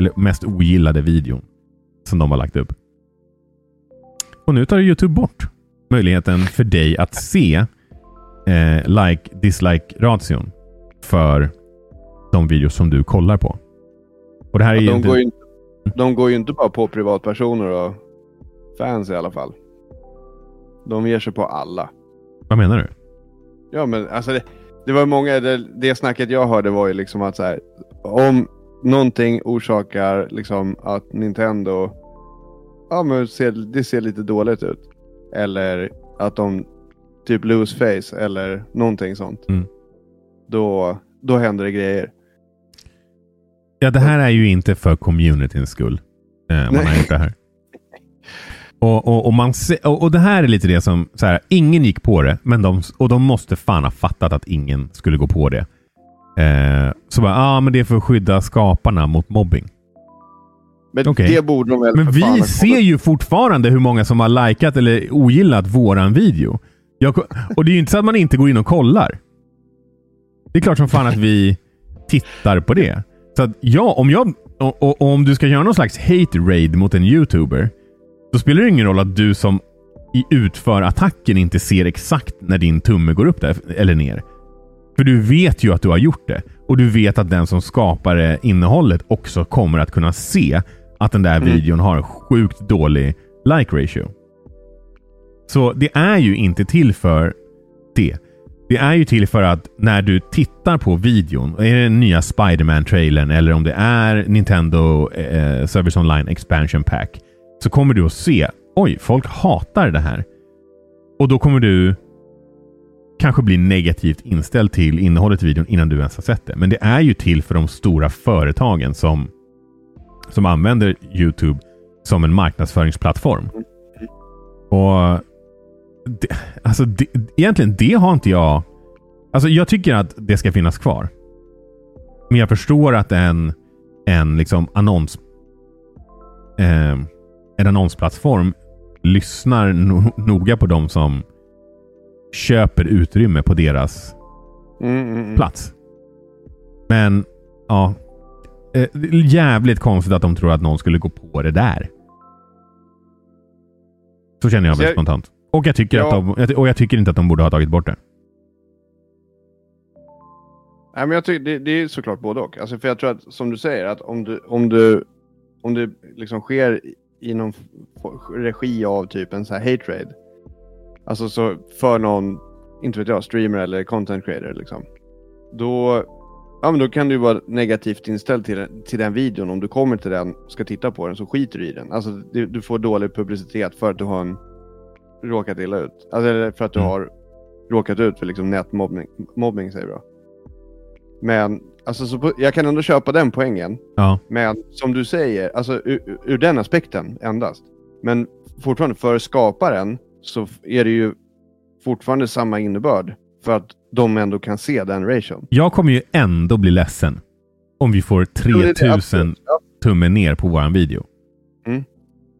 [SPEAKER 2] eller mest ogillade videon som de har lagt upp. Och nu tar Youtube bort möjligheten för dig att se eh, like-dislike-ration för de videos som du kollar på.
[SPEAKER 1] Och det här är ja, de, inte... går inte, de går ju inte bara på privatpersoner och fans i alla fall. De ger sig på alla.
[SPEAKER 2] Vad menar du?
[SPEAKER 1] Ja, men alltså det, det var många, det, det snacket jag hörde var ju liksom att så här, om någonting orsakar liksom att Nintendo, ja men ser, det ser lite dåligt ut. Eller att de typ lose face eller någonting sånt. Mm. Då, då händer det grejer.
[SPEAKER 2] Ja, det här är ju inte för communityns skull. Eh, man har gjort det här. Och, och, och, man se, och, och, det här är lite det som, så här, ingen gick på det, men de, och de måste fan ha fattat att ingen skulle gå på det. Eh, så bara, ja ah, men det är för att skydda skaparna mot mobbing.
[SPEAKER 1] Men okay. det borde de väl
[SPEAKER 2] Men vi ser ju fortfarande hur många som har likat eller ogillat våran video. Jag, och det är ju inte så att man inte går in och kollar. Det är klart som fan att vi tittar på det. Så att ja, om jag... Och, och, och om du ska göra någon slags hate raid mot en YouTuber, då spelar det ingen roll att du som utför attacken inte ser exakt när din tumme går upp där eller ner. För du vet ju att du har gjort det. Och du vet att den som skapar innehållet också kommer att kunna se att den där
[SPEAKER 1] Mm.
[SPEAKER 2] videon har sjukt dålig like ratio. Så det är ju inte till för det. Det är ju till för att när du tittar på videon, är det den nya Spiderman-trailern eller om det är Nintendo eh, Service Online Expansion Pack, så kommer du att se oj, folk hatar det här. Och då kommer du kanske blir negativt inställd till innehållet i videon innan du ens har sett det. Men det är ju till för de stora företagen som, som använder YouTube som en marknadsföringsplattform. Och det, alltså det, egentligen, det har inte jag... Alltså jag tycker att det ska finnas kvar. Men jag förstår att en, en liksom annons... Eh, en annonsplattform lyssnar no, noga på de som köper utrymme på deras
[SPEAKER 1] Mm, mm, mm.
[SPEAKER 2] plats. Men, ja. Eh, jävligt konstigt att de tror att någon skulle gå på det där. Så känner jag väl spontant. Och jag, tycker
[SPEAKER 1] Ja.
[SPEAKER 2] att de, och jag tycker inte att de borde ha tagit bort det.
[SPEAKER 1] Nej, men jag tycker det, det är såklart både och. Alltså, för jag tror att som du säger att om du, om du, om det liksom sker i någon regi av typ en så här hate raid. Alltså så för någon, inte vet jag, streamer eller content creator liksom. Då, ja, men då kan du vara negativt inställd till, den- till den videon. Om du kommer till den och ska titta på den så skiter du i den. Alltså du, du får dålig publicitet för att du har en, råkat illa ut. Alltså eller för att du
[SPEAKER 2] Mm.
[SPEAKER 1] har råkat ut för liksom nätmobbning, mobbning säger då. Men alltså, så på, jag kan ändå köpa den poängen.
[SPEAKER 2] Ja.
[SPEAKER 1] Men som du säger, alltså ur, ur den aspekten endast. Men fortfarande för skaparen så är det ju fortfarande samma innebörd. För att de ändå kan se den ration.
[SPEAKER 2] Jag kommer ju ändå bli ledsen om vi får
[SPEAKER 1] Ja, men det är det,
[SPEAKER 2] 3000
[SPEAKER 1] absolut. Ja.
[SPEAKER 2] tummen ner på våran video.
[SPEAKER 1] Mm.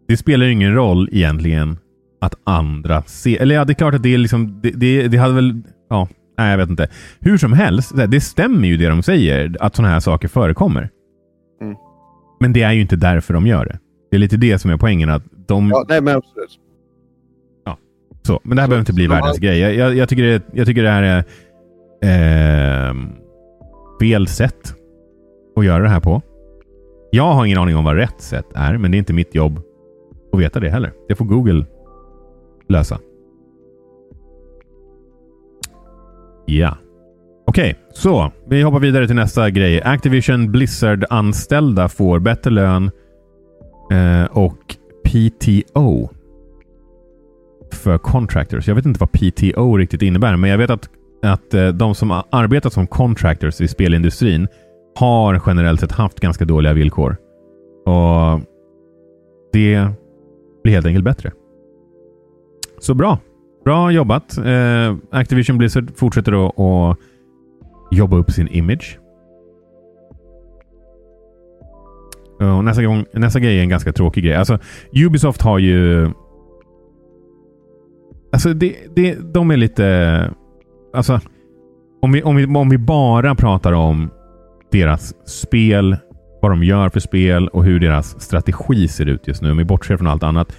[SPEAKER 2] Det spelar ju ingen roll egentligen att andra ser. Eller ja, det är klart att det är liksom... Det, det, det hade väl... Ja, nej, jag vet inte. Hur som helst, det stämmer ju det de säger, att sådana här saker förekommer.
[SPEAKER 1] Mm.
[SPEAKER 2] Men det är ju inte därför de gör det. Det är lite det som är poängen. att de...
[SPEAKER 1] Ja, nej men absolut.
[SPEAKER 2] Så, men det här
[SPEAKER 1] Så-
[SPEAKER 2] behöver inte bli världens
[SPEAKER 1] har-
[SPEAKER 2] grej. Jag, jag, jag, tycker det, jag tycker det här är ehm, fel sätt att göra det här på. Jag har ingen aning om vad rätt sätt är, men det är inte mitt jobb att veta det heller. Det får Google lösa. Ja. Okej, så vi hoppar vidare till nästa grej. Activision Blizzard-anställda får bättre lön eh, och PTO för contractors. Jag vet inte vad PTO riktigt innebär, men jag vet att, att eh, de som har arbetat som contractors i spelindustrin har generellt sett haft ganska dåliga villkor. Och det blir helt enkelt bättre. Så bra. Bra jobbat. Eh, Activision Blizzard fortsätter att, att jobba upp sin image. Och nästa, gång, nästa grej är en ganska tråkig grej. Alltså, Ubisoft har ju Alltså det, det, de är lite... Alltså, om vi, om, vi, om vi bara pratar om deras spel, vad de gör för spel och hur deras strategi ser ut just nu. Om vi bortser från allt annat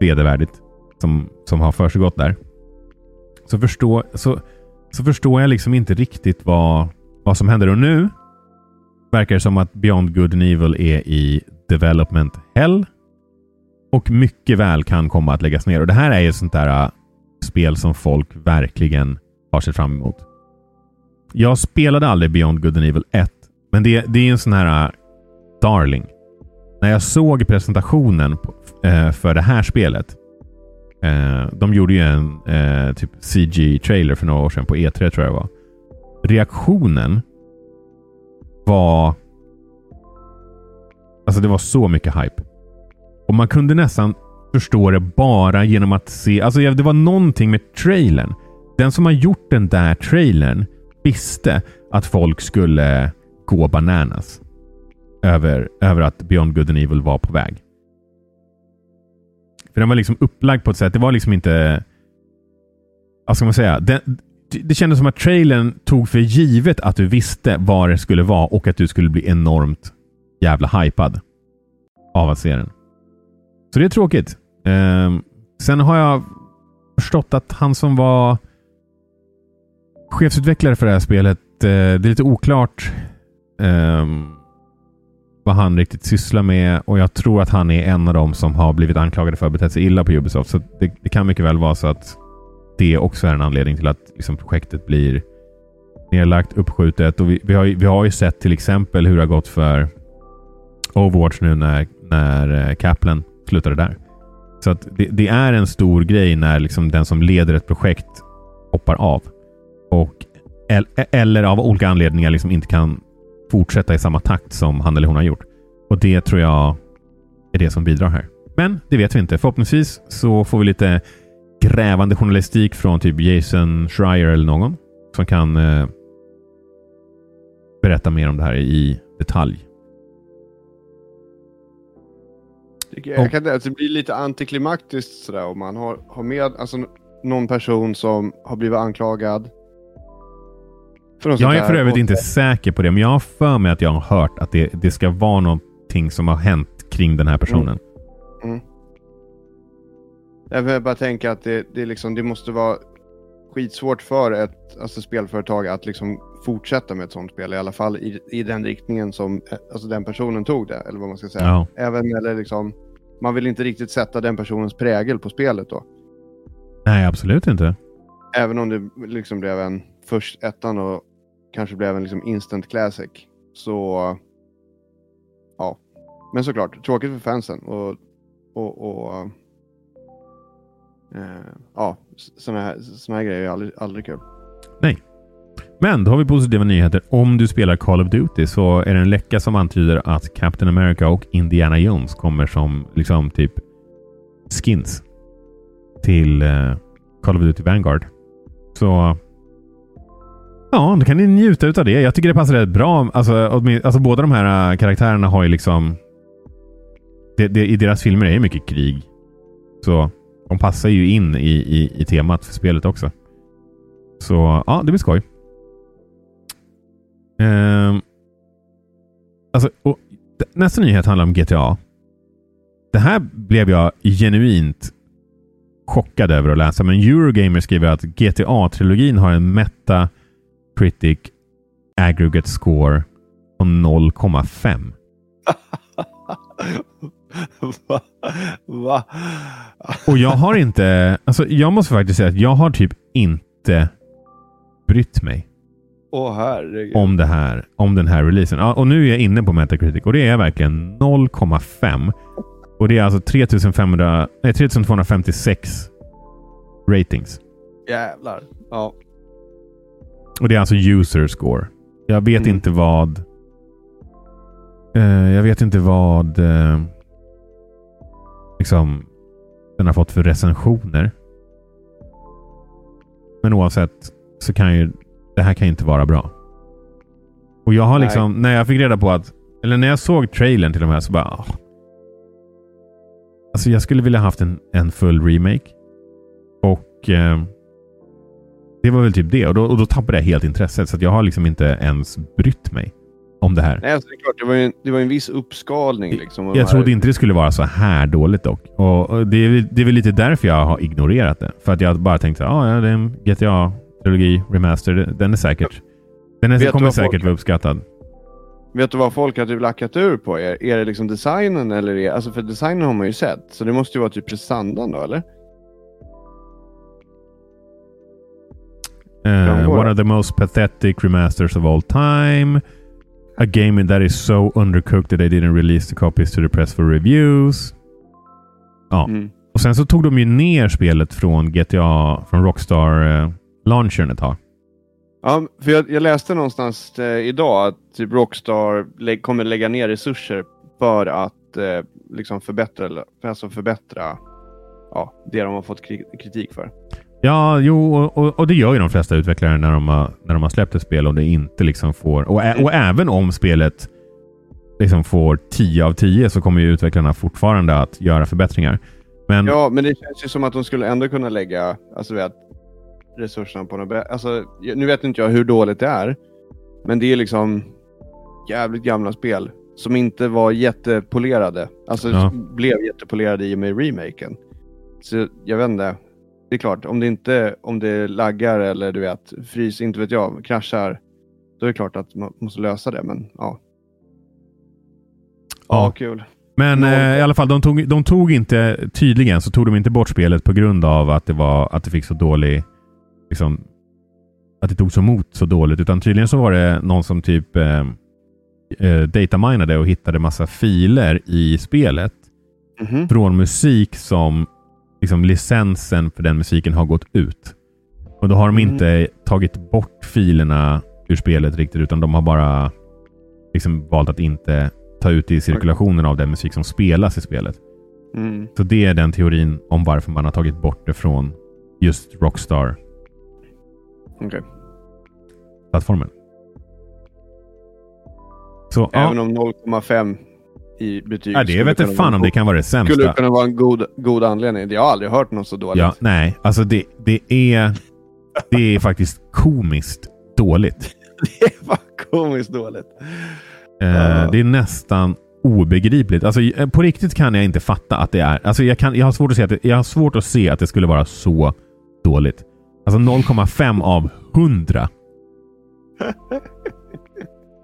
[SPEAKER 2] vedervärdigt som, som har försiggått där. Så, förstå, så, så förstår jag liksom inte riktigt vad, vad som händer. Och nu verkar det som att Beyond Good and Evil är i development hell. Och mycket väl kan komma att läggas ner. Och det här är ju ett sånt där äh, spel som folk verkligen har sett fram emot. Jag spelade aldrig Beyond Good and Evil 1, men det, det är en sån här äh, darling. När jag såg presentationen äh, för det här spelet. De gjorde ju en typ CG-trailer för några år sedan på E3 tror jag det var. Reaktionen var... Alltså det var så mycket hype. Och man kunde nästan förstå det bara genom att se... Alltså det var någonting med trailern. Den som har gjort den där trailern visste att folk skulle gå bananas. Över, över att Beyond Good and Evil var på väg. För den var liksom upplagd på ett sätt. Det var liksom inte... Vad ska man säga? Den, det kändes som att trailern tog för givet att du visste vad det skulle vara och att du skulle bli enormt jävla hypad av att se den. Så det är tråkigt. Eh, sen har jag förstått att han som var chefsutvecklare för det här spelet, eh, det är lite oklart eh, vad han riktigt sysslar med och jag tror att han är en av dem som har blivit anklagade för att betett sig illa på Ubisoft. Så det, det kan mycket väl vara så att det också är en anledning till att liksom, projektet blir nedlagt, uppskjutet. Och vi, vi, har, vi har ju sett till exempel hur det har gått för Overwatch nu när, när eh, slutar det där. Så att det, det, är en stor grej när liksom den som leder ett projekt hoppar av. Och, eller av olika anledningar liksom inte kan fortsätta i samma takt som han eller hon har gjort. Och det tror jag är det som bidrar här. Men det vet vi inte. Förhoppningsvis så får vi lite grävande journalistik från typ Jason Schreier eller någon som kan eh, berätta mer om det här i detalj.
[SPEAKER 1] Jag kan, alltså, det blir lite antiklimaktiskt sådär om man har, har med alltså, någon person som har blivit anklagad.
[SPEAKER 2] Jag är för övrigt och... inte säker på det, men jag har för mig att jag har hört att det, det ska vara någonting som har hänt kring den här personen. Mm. Mm.
[SPEAKER 1] Jag vill bara tänka att det, det, liksom, det måste vara skitsvårt för ett alltså, spelföretag att liksom fortsätta med ett sånt spel, i alla fall i, i den riktningen som alltså, den personen tog det, eller vad man ska säga. Ja. Även eller liksom, man vill inte riktigt sätta den personens prägel på spelet då.
[SPEAKER 2] Nej, absolut inte.
[SPEAKER 1] Även om det liksom blev en först ettan och kanske blev en liksom instant classic. Så ja, men såklart tråkigt för fansen och, och, och eh, ja, sådana här, såna här grejer är aldrig, aldrig kul.
[SPEAKER 2] Men då har vi positiva nyheter. Om du spelar Call of Duty så är det en läcka som antyder att Captain America och Indiana Jones kommer som liksom typ skins till eh, Call of Duty Vanguard. Så ja, då kan ni njuta av det. Jag tycker det passar rätt bra. Alltså, alltså båda de här eh, karaktärerna har ju liksom... Det, det, I deras filmer är det mycket krig. Så de passar ju in i, i, i temat för spelet också. Så ja, det blir skoj. Uh, alltså, och, nästa nyhet handlar om GTA. Det här blev jag genuint chockad över att läsa, men Eurogamer skriver att GTA-trilogin har en Metacritic aggregate score på 0,5. *laughs* Va? Va? Och jag har inte... Alltså jag måste faktiskt säga att jag har typ inte brytt mig.
[SPEAKER 1] Herregud.
[SPEAKER 2] Om det här. Om den här releasen. Ja, och nu är jag inne på Metacritic och det är verkligen 0,5. Och det är alltså 3500, nej, 3256 ratings.
[SPEAKER 1] Jävlar. Ja.
[SPEAKER 2] Och det är alltså user score. Jag vet mm. inte vad... Uh, jag vet inte vad... Uh, liksom, den har fått för recensioner. Men oavsett så kan ju det här kan inte vara bra. Och jag har liksom, Nej. när jag fick reda på att, eller när jag såg trailern till de här så bara, oh. Alltså jag skulle vilja haft en, en full remake. Och eh, det var väl typ det. Och då, och då tappade jag helt intresset. Så jag har liksom inte ens brytt mig om det här.
[SPEAKER 1] Nej, alltså det är klart. Det var ju en, det var en viss uppskalning. Liksom,
[SPEAKER 2] jag trodde inte det skulle vara så här dåligt dock. Och, och det, är, det är väl lite därför jag har ignorerat det. För att jag bara tänkte att ah, ja, det är en GTA-trilogi, remaster. Den är säkert... Den är, kommer säkert vara uppskattad.
[SPEAKER 1] Vet du vad folk har typ lackat ur på? Är, är det liksom designen eller är, alltså för designen har man ju sett. Så det måste ju vara typ prestandan då eller?
[SPEAKER 2] Uh, one of the most pathetic remasters of all time. A game that is so undercooked that they didn't release the copies to the press for reviews. Ja. Mm. Och sen så tog de ju ner spelet från GTA, från Rockstar uh, launchern ett tag.
[SPEAKER 1] Ja, för jag, jag läste någonstans eh, idag att typ Rockstar lä kommer lägga ner resurser för att eh, liksom förbättra, alltså förbättra ja, det de har fått kritik för.
[SPEAKER 2] Ja, jo, och, och, det gör ju de flesta utvecklare när de har, när de har släppt ett spel och det inte liksom får... Och, och även om spelet liksom får 10 av 10 så kommer ju utvecklarna fortfarande att göra förbättringar. Men...
[SPEAKER 1] Ja, men det känns ju som att de skulle ändå kunna lägga alltså, vet, resurserna på något bättre. Alltså, nu vet inte jag hur dåligt det är, men det är liksom jävligt gamla spel som inte var jättepolerade. Alltså ja. blev jättepolerade i och med remaken. Så jag vet inte det är klart, om det inte om det laggar eller du vet, frys, inte vet jag, kraschar, då är det klart att man måste lösa det. Men ja. Ja, kul.
[SPEAKER 2] Men eh, i alla fall, de tog, de tog inte, tydligen så tog de inte bort spelet på grund av att det, var, att det fick så dålig, liksom, att det tog så emot så dåligt. Utan tydligen så var det någon som typ eh, eh, dataminade och hittade massa filer i spelet
[SPEAKER 1] Mhm.
[SPEAKER 2] från musik som liksom, licensen för den musiken har gått ut. Och då har de
[SPEAKER 1] Mm.
[SPEAKER 2] inte tagit bort filerna ur spelet riktigt, utan de har bara liksom valt att inte ta ut i cirkulationen av den musik som spelas i spelet.
[SPEAKER 1] Mm.
[SPEAKER 2] Så det är den teorin om varför man har tagit bort det från just Rockstar-plattformen.
[SPEAKER 1] Okej.
[SPEAKER 2] Så
[SPEAKER 1] Även
[SPEAKER 2] ja,
[SPEAKER 1] om 0,5 i betyg
[SPEAKER 2] ja, det
[SPEAKER 1] skulle
[SPEAKER 2] vet inte fan om det kan vara det
[SPEAKER 1] Skulle
[SPEAKER 2] sämsta.
[SPEAKER 1] kunna vara en god, god anledning. Jag har aldrig hört något så dåligt.
[SPEAKER 2] Ja, nej, alltså det, det, är, det är faktiskt komiskt dåligt. *laughs*
[SPEAKER 1] Det var komiskt dåligt.
[SPEAKER 2] Eh,
[SPEAKER 1] Ja.
[SPEAKER 2] Det är nästan obegripligt. Alltså, eh, på riktigt kan jag inte fatta att det är... Alltså, jag, kan, jag, har svårt att se att det, jag har svårt att se att det skulle vara så dåligt. Alltså 0,5 av 100.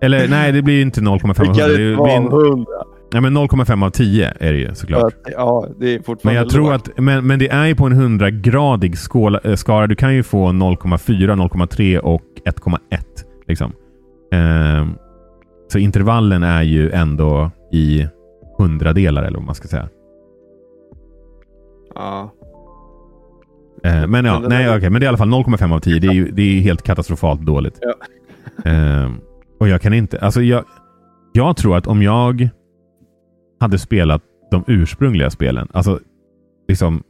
[SPEAKER 2] Eller nej, det blir inte 0,5 av
[SPEAKER 1] Det
[SPEAKER 2] 100.
[SPEAKER 1] kan
[SPEAKER 2] Det
[SPEAKER 1] inte
[SPEAKER 2] blir, en-
[SPEAKER 1] 100.
[SPEAKER 2] nej, men 0,5 av 10 är det ju såklart.
[SPEAKER 1] Ja, det är
[SPEAKER 2] Men
[SPEAKER 1] fortfarande
[SPEAKER 2] jag tror att, men, men det är ju på en 100-gradig skala, äh, skala. Du kan ju få 0,4, 0,3 och 1,1. Liksom. Ehm, så intervallen är ju ändå i hundradelar eller vad man ska säga.
[SPEAKER 1] Ja.
[SPEAKER 2] Eh, men ja,
[SPEAKER 1] Men
[SPEAKER 2] nej,
[SPEAKER 1] är-
[SPEAKER 2] okej, men det är i alla fall 0,5 av 10. Det är ju det är helt katastrofalt dåligt.
[SPEAKER 1] Ja.
[SPEAKER 2] Ehm, och jag kan inte, alltså jag, jag tror att om jag hade spelat de ursprungliga spelen, alltså liksom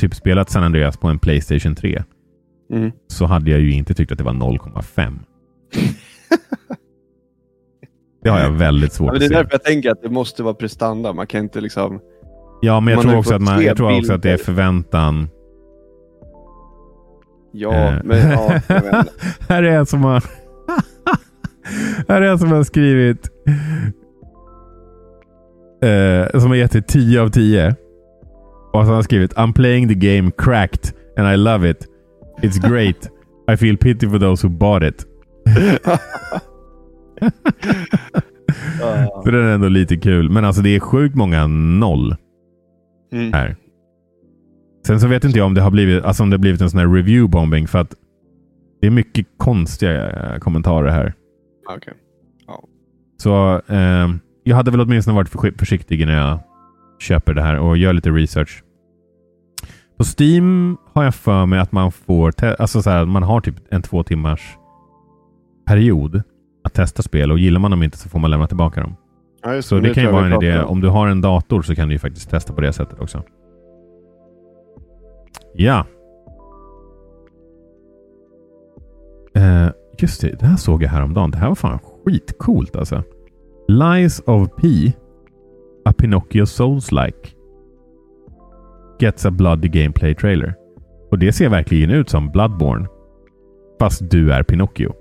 [SPEAKER 2] typ spelat San Andreas på en Playstation 3,
[SPEAKER 1] Mm.
[SPEAKER 2] så hade jag ju inte tyckt att det var 0,5. *laughs* det har jag väldigt svårt
[SPEAKER 1] Ja, men
[SPEAKER 2] att
[SPEAKER 1] det är
[SPEAKER 2] se.
[SPEAKER 1] därför jag tänker att det måste vara prestanda. Man kan inte liksom...
[SPEAKER 2] Ja, men jag tror också att, man,
[SPEAKER 1] se
[SPEAKER 2] jag tror också att det är förväntan.
[SPEAKER 1] Ja,
[SPEAKER 2] Eh.
[SPEAKER 1] men ja. *laughs*
[SPEAKER 2] Här är en som har... *laughs* här är en som har skrivit... Eh, som har gett det 10 av 10. Och så har han skrivit I'm playing the game cracked and I love it. It's great. I feel pity for those who bought it. *laughs* Så den är ändå lite kul. Men alltså det är sjukt många noll
[SPEAKER 1] Mm.
[SPEAKER 2] här. Sen så vet inte jag om det har blivit, alltså om det har blivit en sån här review bombing för att det är mycket konstiga eh, kommentarer här.
[SPEAKER 1] Okej.
[SPEAKER 2] Så eh, jag hade väl åtminstone varit försi- försiktig när jag köper det här och gör lite research. På Steam har jag för mig att man får alltså så här, man har typ en två timmars period att testa spel och gillar man dem inte så får man lämna tillbaka dem.
[SPEAKER 1] Ja,
[SPEAKER 2] Så det
[SPEAKER 1] nu
[SPEAKER 2] kan ju vara en idé.
[SPEAKER 1] Om
[SPEAKER 2] du har en dator så kan du ju faktiskt testa på det sättet också. Ja. Eh, just det, det här såg jag häromdagen. Det här var fan skitcoolt alltså. Lies of P. A Pinocchio Souls-like. Gets a bloody gameplay trailer. Och det ser verkligen ut som Bloodborne. Fast du är Pinocchio.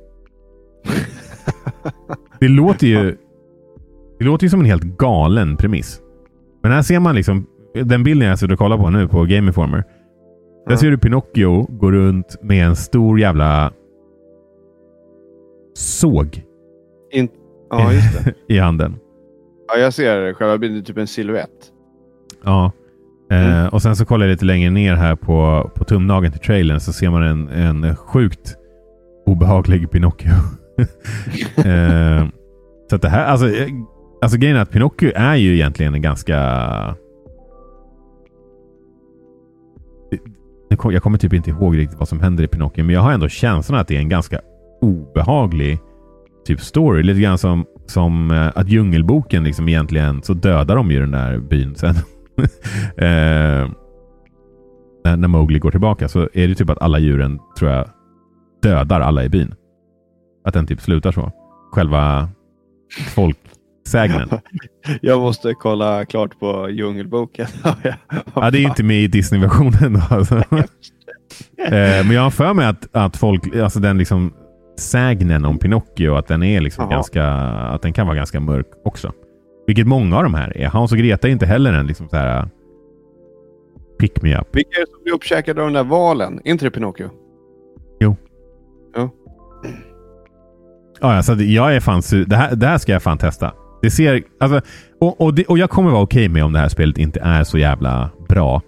[SPEAKER 2] *laughs* Det låter ju... Det låter ju som en helt galen premiss. Men här ser man liksom... Den bilden jag sitter och kollar på nu på Game Informer. Där ser du Pinocchio gå runt med en stor jävla såg
[SPEAKER 1] In... Ja, just det. *laughs*
[SPEAKER 2] i handen.
[SPEAKER 1] Ja, jag ser själva bilden, typ en silhuett.
[SPEAKER 2] Ja. Eh,
[SPEAKER 1] Mm.
[SPEAKER 2] och sen så kollar jag lite längre ner här på, på tumnageln till trailern så ser man en, en sjukt obehaglig Pinocchio. *laughs* eh, så att det här, alltså, eh, alltså grejen är att Pinocchio är ju egentligen en ganska... kom- Jag kommer typ inte ihåg riktigt vad som händer i Pinocchio, men jag har ändå känslan att det är en ganska obehaglig typ story. Lite grann som, som eh, att Djungelboken liksom egentligen så dödar de ju den där byn sen. *laughs* eh, när, när Mowgli går tillbaka så är det typ att alla djuren tror jag dödar alla i byn. Att den typ slutar så. Själva folksägnen. *laughs*
[SPEAKER 1] Jag måste kolla klart på Djungelboken. *laughs* ja,
[SPEAKER 2] det är ju inte med i Disney-versionen. Alltså. *laughs* Eh, Men jag har för mig att, att folk, alltså den liksom sägnen om Pinocchio, att den är liksom ganska, att den kan vara ganska mörk också. Vilket många av de här är. Hans och Greta är inte heller en liksom så här pick me up.
[SPEAKER 1] Vilka är det som blir uppkäkade av den där valen? Är inte det Pinocchio?
[SPEAKER 2] Ja, alltså, jag är fan su- det, här, det här ska jag fan testa. Det ser... Alltså, och, och, det, och jag kommer vara okej med om det här spelet inte är så jävla bra.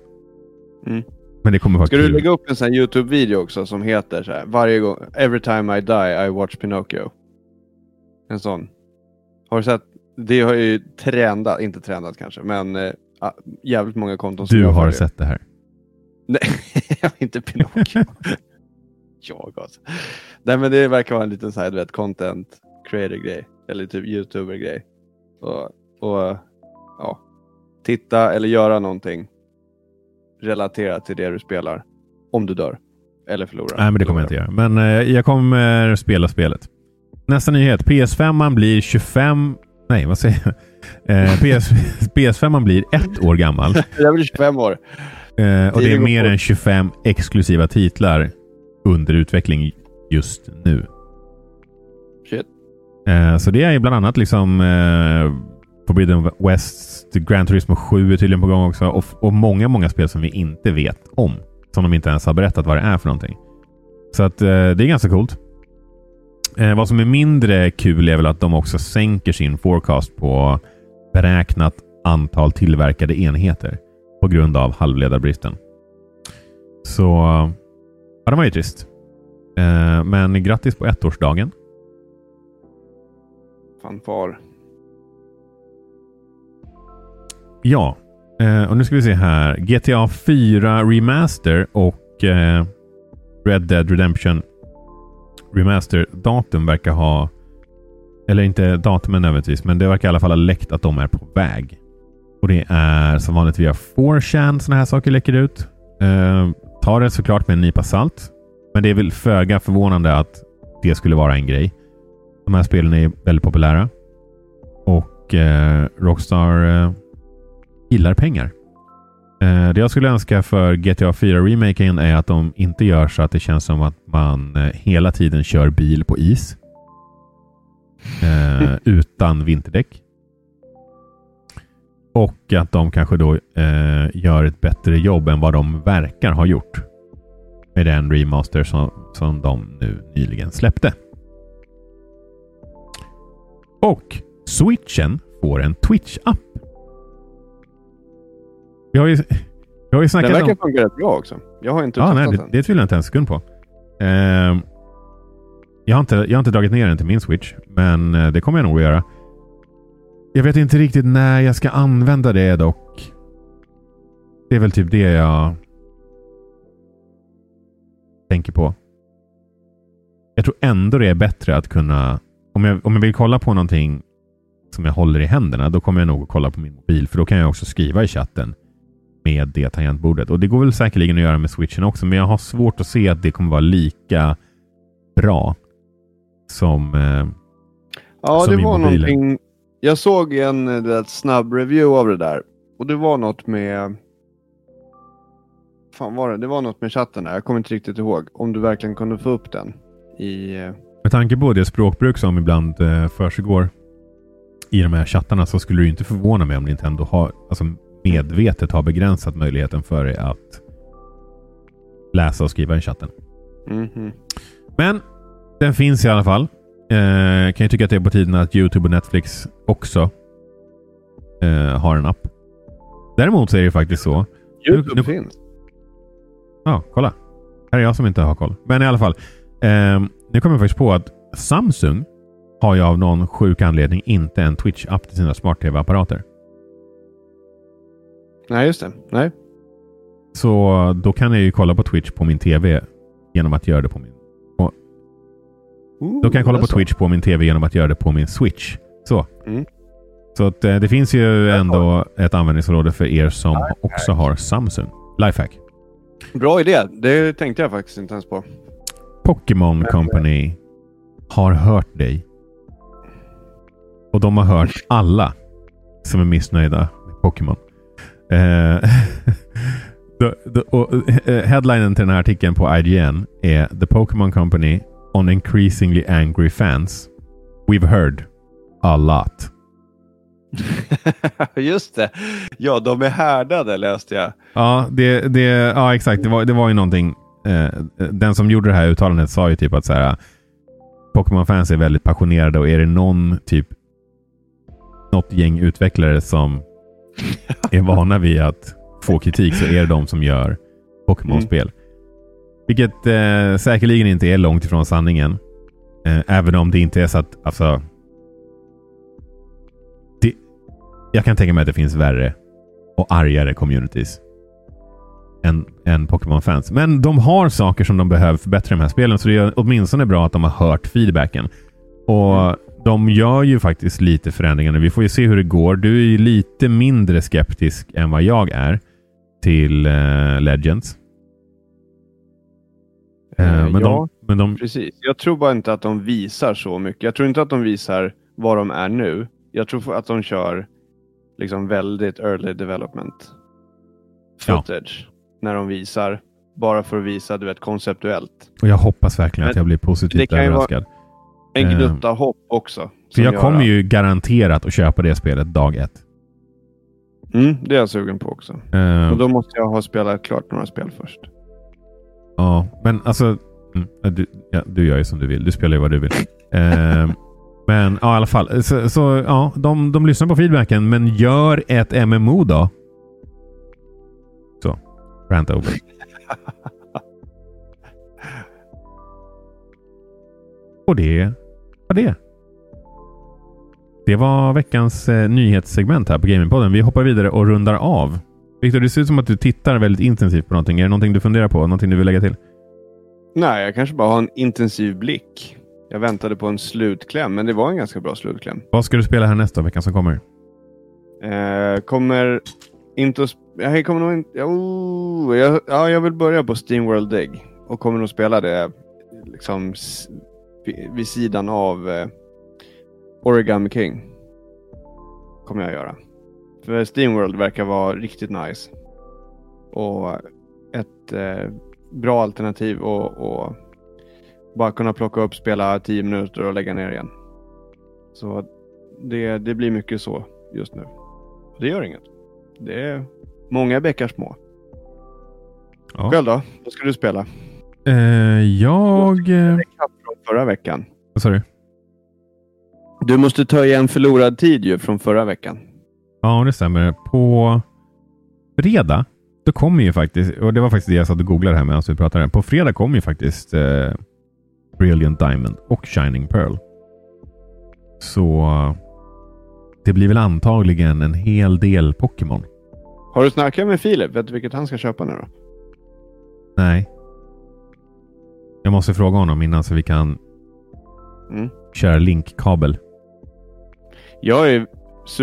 [SPEAKER 1] Mm.
[SPEAKER 2] Men det kommer vara
[SPEAKER 1] Ska
[SPEAKER 2] kul.
[SPEAKER 1] du lägga upp en sån YouTube-video också som heter så här, varje gång, Every time I die I watch Pinocchio. En sån. Har du sett? Det har ju trendat, inte trendat kanske, men äh, jävligt många konton som
[SPEAKER 2] Du har
[SPEAKER 1] följer.
[SPEAKER 2] sett det här.
[SPEAKER 1] Nej, *laughs* inte Pinocchio. *laughs* jag alltså. Nej men det verkar vara en liten så här, du vet, content creator-grej. Eller typ youtuber-grej. Och, och ja, titta eller göra någonting relaterat till det du spelar. Om du dör. Eller förlorar.
[SPEAKER 2] Nej, men det kommer jag inte göra. Men eh, jag kommer spela spelet. Nästa nyhet. PS5 man blir 25... Nej, vad säger jag? *laughs* Eh, PS, PS5 man blir ett år gammal. *laughs*
[SPEAKER 1] Jag blir 25 år.
[SPEAKER 2] Eh, och det är mer än 25 exklusiva titlar under utveckling just nu.
[SPEAKER 1] Shit.
[SPEAKER 2] Eh, så det är bland annat liksom eh, Forbidden West, Gran Turismo 7 är tydligen på gång också och, och många, många spel som vi inte vet om. Som de inte ens har berättat vad det är för någonting. Så att eh, det är ganska coolt. Eh, vad som är mindre kul är väl att de också sänker sin forecast på beräknat antal tillverkade enheter på grund av halvledarbristen. Så ja, det var ju trist. Eh, men grattis på ettårsdagen.
[SPEAKER 1] Fanfar.
[SPEAKER 2] Ja, eh, och nu ska vi se här. GTA 4 Remaster och eh, Red Dead Redemption Remaster-datum verkar ha... Eller inte datumen nödvändigtvis, men det verkar i alla fall ha läckt att de är på väg. Och det är som vanligt via 4chan sådana här saker läcker ut. Eh, ta det såklart med en nypa salt. Men det är väl föga förvånande att det skulle vara en grej. De här spelen är väldigt populära. Och eh, Rockstar eh, gillar pengar. Eh, det jag skulle önska för GTA 4-remaken är att de inte gör så att det känns som att man eh, hela tiden kör bil på is. Eh, *laughs* utan vinterdäck. Och att de kanske då eh, gör ett bättre jobb än vad de verkar ha gjort. Med den remaster som, som de nu nyligen släppte. Och switchen får en Twitch-app. Vi har ju, vi har ju
[SPEAKER 1] Den
[SPEAKER 2] snackat
[SPEAKER 1] verkar
[SPEAKER 2] om...
[SPEAKER 1] rätt bra också. Jag har inte
[SPEAKER 2] Ja, nej, det,
[SPEAKER 1] den.
[SPEAKER 2] det tvivlar jag inte en sekund på. Ehm, jag, har inte, jag har inte dragit ner den till min Switch, men eh, det kommer jag nog att göra. Jag vet inte riktigt när jag ska använda det dock. Det är väl typ det jag tänker på. Jag tror ändå det är bättre att kunna... Om jag, om jag vill kolla på någonting som jag håller i händerna, då kommer jag nog att kolla på min mobil. För då kan jag också skriva i chatten med det tangentbordet. Och det går väl säkerligen att göra med switchen också, men jag har svårt att se att det kommer vara lika bra som... Eh,
[SPEAKER 1] Ja,
[SPEAKER 2] som
[SPEAKER 1] det
[SPEAKER 2] i
[SPEAKER 1] var
[SPEAKER 2] mobilen.
[SPEAKER 1] någonting. Jag såg en eh, vet, snabb review av det där. Och det var något med... fan var det? Det var något med chatten där. Jag kommer inte riktigt ihåg. Om du verkligen kunde få upp den. I...
[SPEAKER 2] med tanke på det språkbruk som ibland eh, försiggår i de här chattarna så skulle det inte förvåna mig om Nintendo har, alltså medvetet har begränsat möjligheten för dig att läsa och skriva i chatten.
[SPEAKER 1] mhm.
[SPEAKER 2] Men den finns i alla fall. Eh, kan ju tycka att det är på tiden att YouTube och Netflix också eh, har en app. Däremot så är det faktiskt så.
[SPEAKER 1] Youtube
[SPEAKER 2] nu-
[SPEAKER 1] finns.
[SPEAKER 2] Ja, kolla. Här är jag som inte har koll. Men i alla fall. Eh, nu kommer jag faktiskt på att Samsung har ju av någon sjuk anledning inte en Twitch-app till sina smart-tv-apparater.
[SPEAKER 1] Nej, just det. Nej.
[SPEAKER 2] Så då kan jag ju kolla på Twitch på min tv genom att göra det på min...
[SPEAKER 1] Ooh,
[SPEAKER 2] Då kan jag kolla på. Twitch på min tv genom att göra det på min Switch. Så.
[SPEAKER 1] Mm.
[SPEAKER 2] Så att, eh, det finns ju ändå ett användningsområde för er som också har Samsung. Lifehack.
[SPEAKER 1] Bra idé. Det tänkte jag faktiskt inte ens på.
[SPEAKER 2] Pokémon Company har hört dig. Och de har hört alla som är missnöjda med Pokémon. Eh, *laughs* eh, headlinen till den här artikeln på IGN är The Pokémon Company on increasingly angry fans. We've heard a lot. *laughs*
[SPEAKER 1] just det. Ja, de är härdade läste jag.
[SPEAKER 2] Ja, det, det, ja exakt. Det var, det var ju någonting. Eh, den som gjorde det här uttalandet sa ju typ att så här, Pokémon-fans är väldigt passionerade och är det någon typ något gäng utvecklare som *laughs* är vana vid att få kritik så är det de som gör Pokémon-spel. Vilket eh, säkerligen inte är långt ifrån sanningen. Eh, även om det inte är så att, alltså. Det, jag kan tänka mig att det finns värre och argare communities än, än Pokémon-fans. Men de har saker som de behöver förbättra i de här spelen, så det är åtminstone bra att de har hört feedbacken. Och de gör ju faktiskt lite förändringar nu. Vi får ju se hur det går. Du är ju lite mindre skeptisk än vad jag är till uh, Legends. Uh, men,
[SPEAKER 1] ja,
[SPEAKER 2] de, men de...
[SPEAKER 1] precis. Jag tror bara inte att de visar så mycket. Jag tror inte att de visar vad de är nu. Jag tror att de kör liksom väldigt early development footage. Ja. När de visar. Bara för att visa, du vet, konceptuellt.
[SPEAKER 2] Och jag hoppas verkligen men att jag blir positivt överraskad.
[SPEAKER 1] En gnutta uh, hopp också.
[SPEAKER 2] För jag kommer ju garanterat att köpa det spelet dag ett.
[SPEAKER 1] Mm, det är jag sugen på också. Uh, och då måste jag ha spelat klart några spel först.
[SPEAKER 2] Ja, men alltså. Mm, du, ja, du gör ju som du vill. Du spelar ju vad du vill. uh, *laughs* men ja, i alla fall. Så, så, ja, de, de lyssnar på feedbacken, men gör ett MMO då. Rant over. *laughs* och det var det. Det var veckans eh, nyhetssegment här på Gamingpodden. Vi hoppar vidare och rundar av. Viktor, det ser ut som att du tittar väldigt intensivt på någonting. Är det någonting du funderar på? Någonting du vill lägga till?
[SPEAKER 1] Nej, jag kanske bara har en intensiv blick. Jag väntade på en slutkläm, men det var en ganska bra slutkläm.
[SPEAKER 2] Vad ska du spela här nästa veckan som kommer?
[SPEAKER 1] Eh, kommer inte. Jag kommer nog inte... Oh, jag, ja, jag vill börja på Steamworld Dig och kommer nog spela det liksom vid sidan av eh, Origami King. Kommer jag göra. För Steamworld verkar vara riktigt nice. Och ett eh, bra alternativ och, och, bara kunna plocka upp, spela 10 minuter och lägga ner igen. Så det, det blir mycket så just nu. Det gör inget. Det är många bäckar små. Ja. Själv då? Vad ska du spela?
[SPEAKER 2] Uh, jag...
[SPEAKER 1] Från förra veckan.
[SPEAKER 2] Vad sa du?
[SPEAKER 1] Du måste ta igen förlorad tid ju från förra veckan.
[SPEAKER 2] Ja, det stämmer. På fredag, då kommer ju faktiskt, och det var faktiskt det jag satt och googlade här medan vi pratade. På fredag kommer ju faktiskt eh, Brilliant Diamond och Shining Pearl. Så det blir väl antagligen en hel del Pokémon.
[SPEAKER 1] Har du snackat med Filip? Vet du vilket han ska köpa nu då?
[SPEAKER 2] Nej. Jag måste fråga honom innan så vi kan mm. köra linkkabel.
[SPEAKER 1] Jag, är,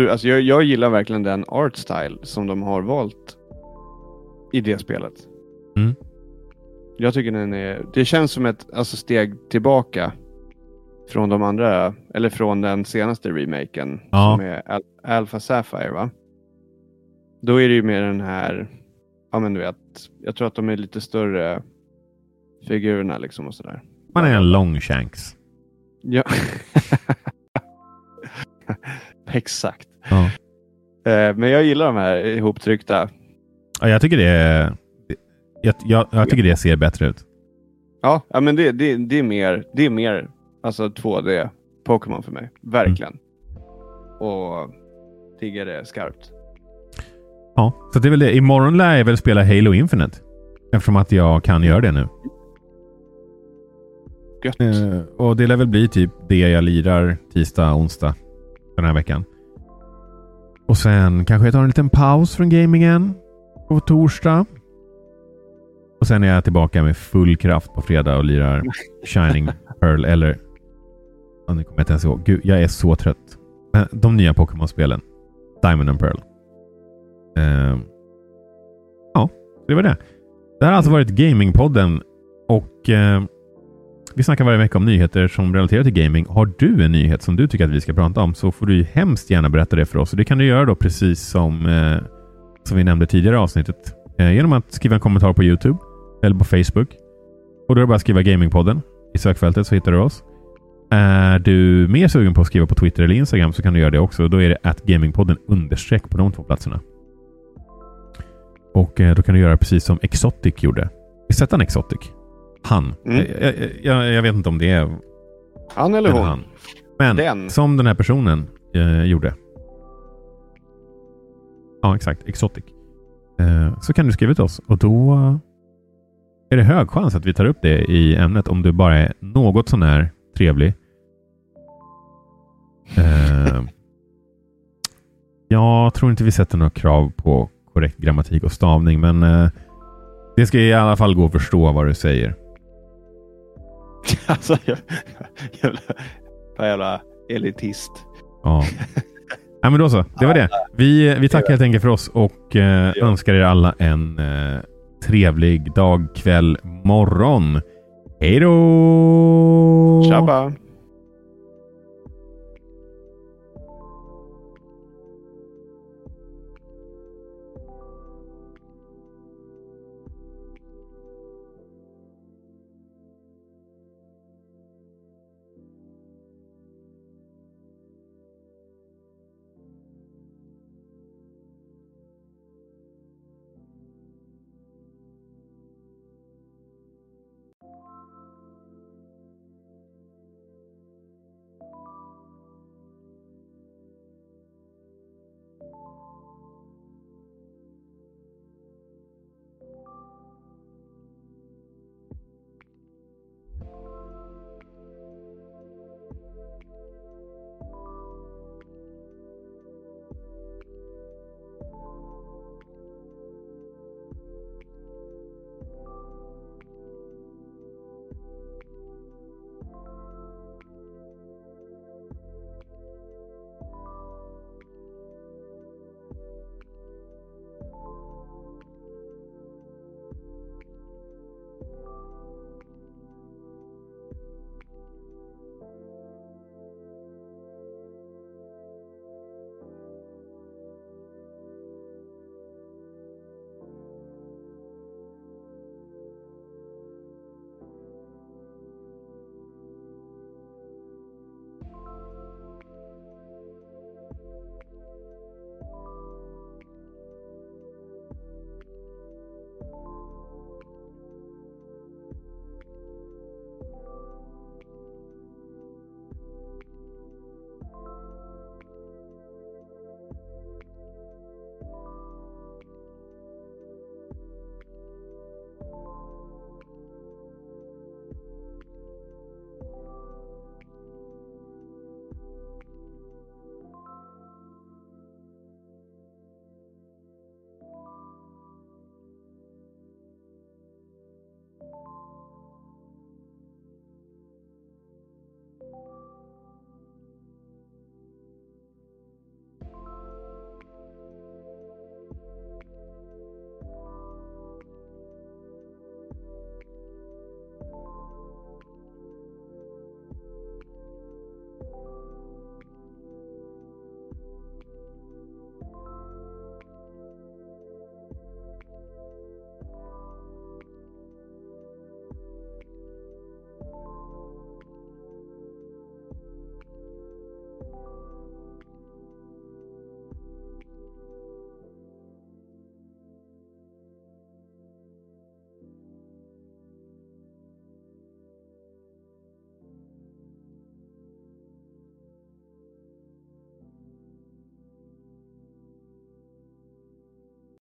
[SPEAKER 1] alltså jag, jag gillar verkligen den art style som de har valt i det spelet.
[SPEAKER 2] Mm.
[SPEAKER 1] Jag tycker den är, det känns som ett alltså steg tillbaka från de andra, eller från den senaste remaken ja. som är Al Alpha Sapphire va? Då är det ju mer den här, ja men du vet, jag tror att de är lite större figurerna liksom och sådär.
[SPEAKER 2] Man är en lång shanks.
[SPEAKER 1] Ja. *laughs* Exakt.
[SPEAKER 2] Ja.
[SPEAKER 1] Eh, men jag gillar de här ihoptryckta.
[SPEAKER 2] Ja, jag tycker det jag, jag, jag tycker det ser bättre ut.
[SPEAKER 1] Ja, ja men det, det, det är mer, det är mer alltså 2D Pokémon för mig. Verkligen. Mm. Och diggar det skarpt.
[SPEAKER 2] Ja, så det är väl det. Imorgon lär jag väl spela Halo Infinite. Eftersom att jag kan göra det nu.
[SPEAKER 1] Gött.
[SPEAKER 2] Eh, och det lär väl bli typ det jag lirar tisdag, onsdag den här veckan. Och sen kanske jag tar en liten paus från gamingen på torsdag. Och sen är jag tillbaka med full kraft på fredag och lirar *laughs* Shining Pearl eller... Oh, nu kommer jag inte ens ihåg. Gud, jag är så trött. De nya Pokémon-spelen. Diamond and Pearl. Uh, ja, det var det. Det här har alltså varit Gamingpodden och uh, vi snackar varje vecka om nyheter som relaterar till gaming. Har du en nyhet som du tycker att vi ska prata om så får du hemskt gärna berätta det för oss. Och det kan du göra då precis som, eh, som vi nämnde tidigare i avsnittet. Eh, genom att skriva en kommentar på Youtube eller på Facebook. Och då är det bara att skriva Gamingpodden i sökfältet så hittar du oss. Är du mer sugen på att skriva på Twitter eller Instagram så kan du göra det också. Då är det att Gamingpodden understreck på de två platserna. Och eh, då kan du göra precis som Exotic gjorde. Sätt han Exotic? Han. Mm. Jag, jag, jag, vet inte om det är
[SPEAKER 1] han eller, hon. Han.
[SPEAKER 2] Men den. som den här personen eh, gjorde. Ja, exakt. Exotic. Eh, så kan du skriva till oss och då är det hög chans att vi tar upp det i ämnet om du bara är något sånär trevlig. Eh, *laughs* jag tror inte vi sätter några krav på korrekt grammatik och stavning, men eh, det ska i alla fall gå att förstå vad du säger. *laughs*
[SPEAKER 1] Alltså, jävla, jävla elitist.
[SPEAKER 2] Ja. ja, men då så. Det var det. Vi, vi tackar helt enkelt för oss och eh, önskar er alla en eh, trevlig dag, kväll, morgon. Hej då!
[SPEAKER 1] Tjabba!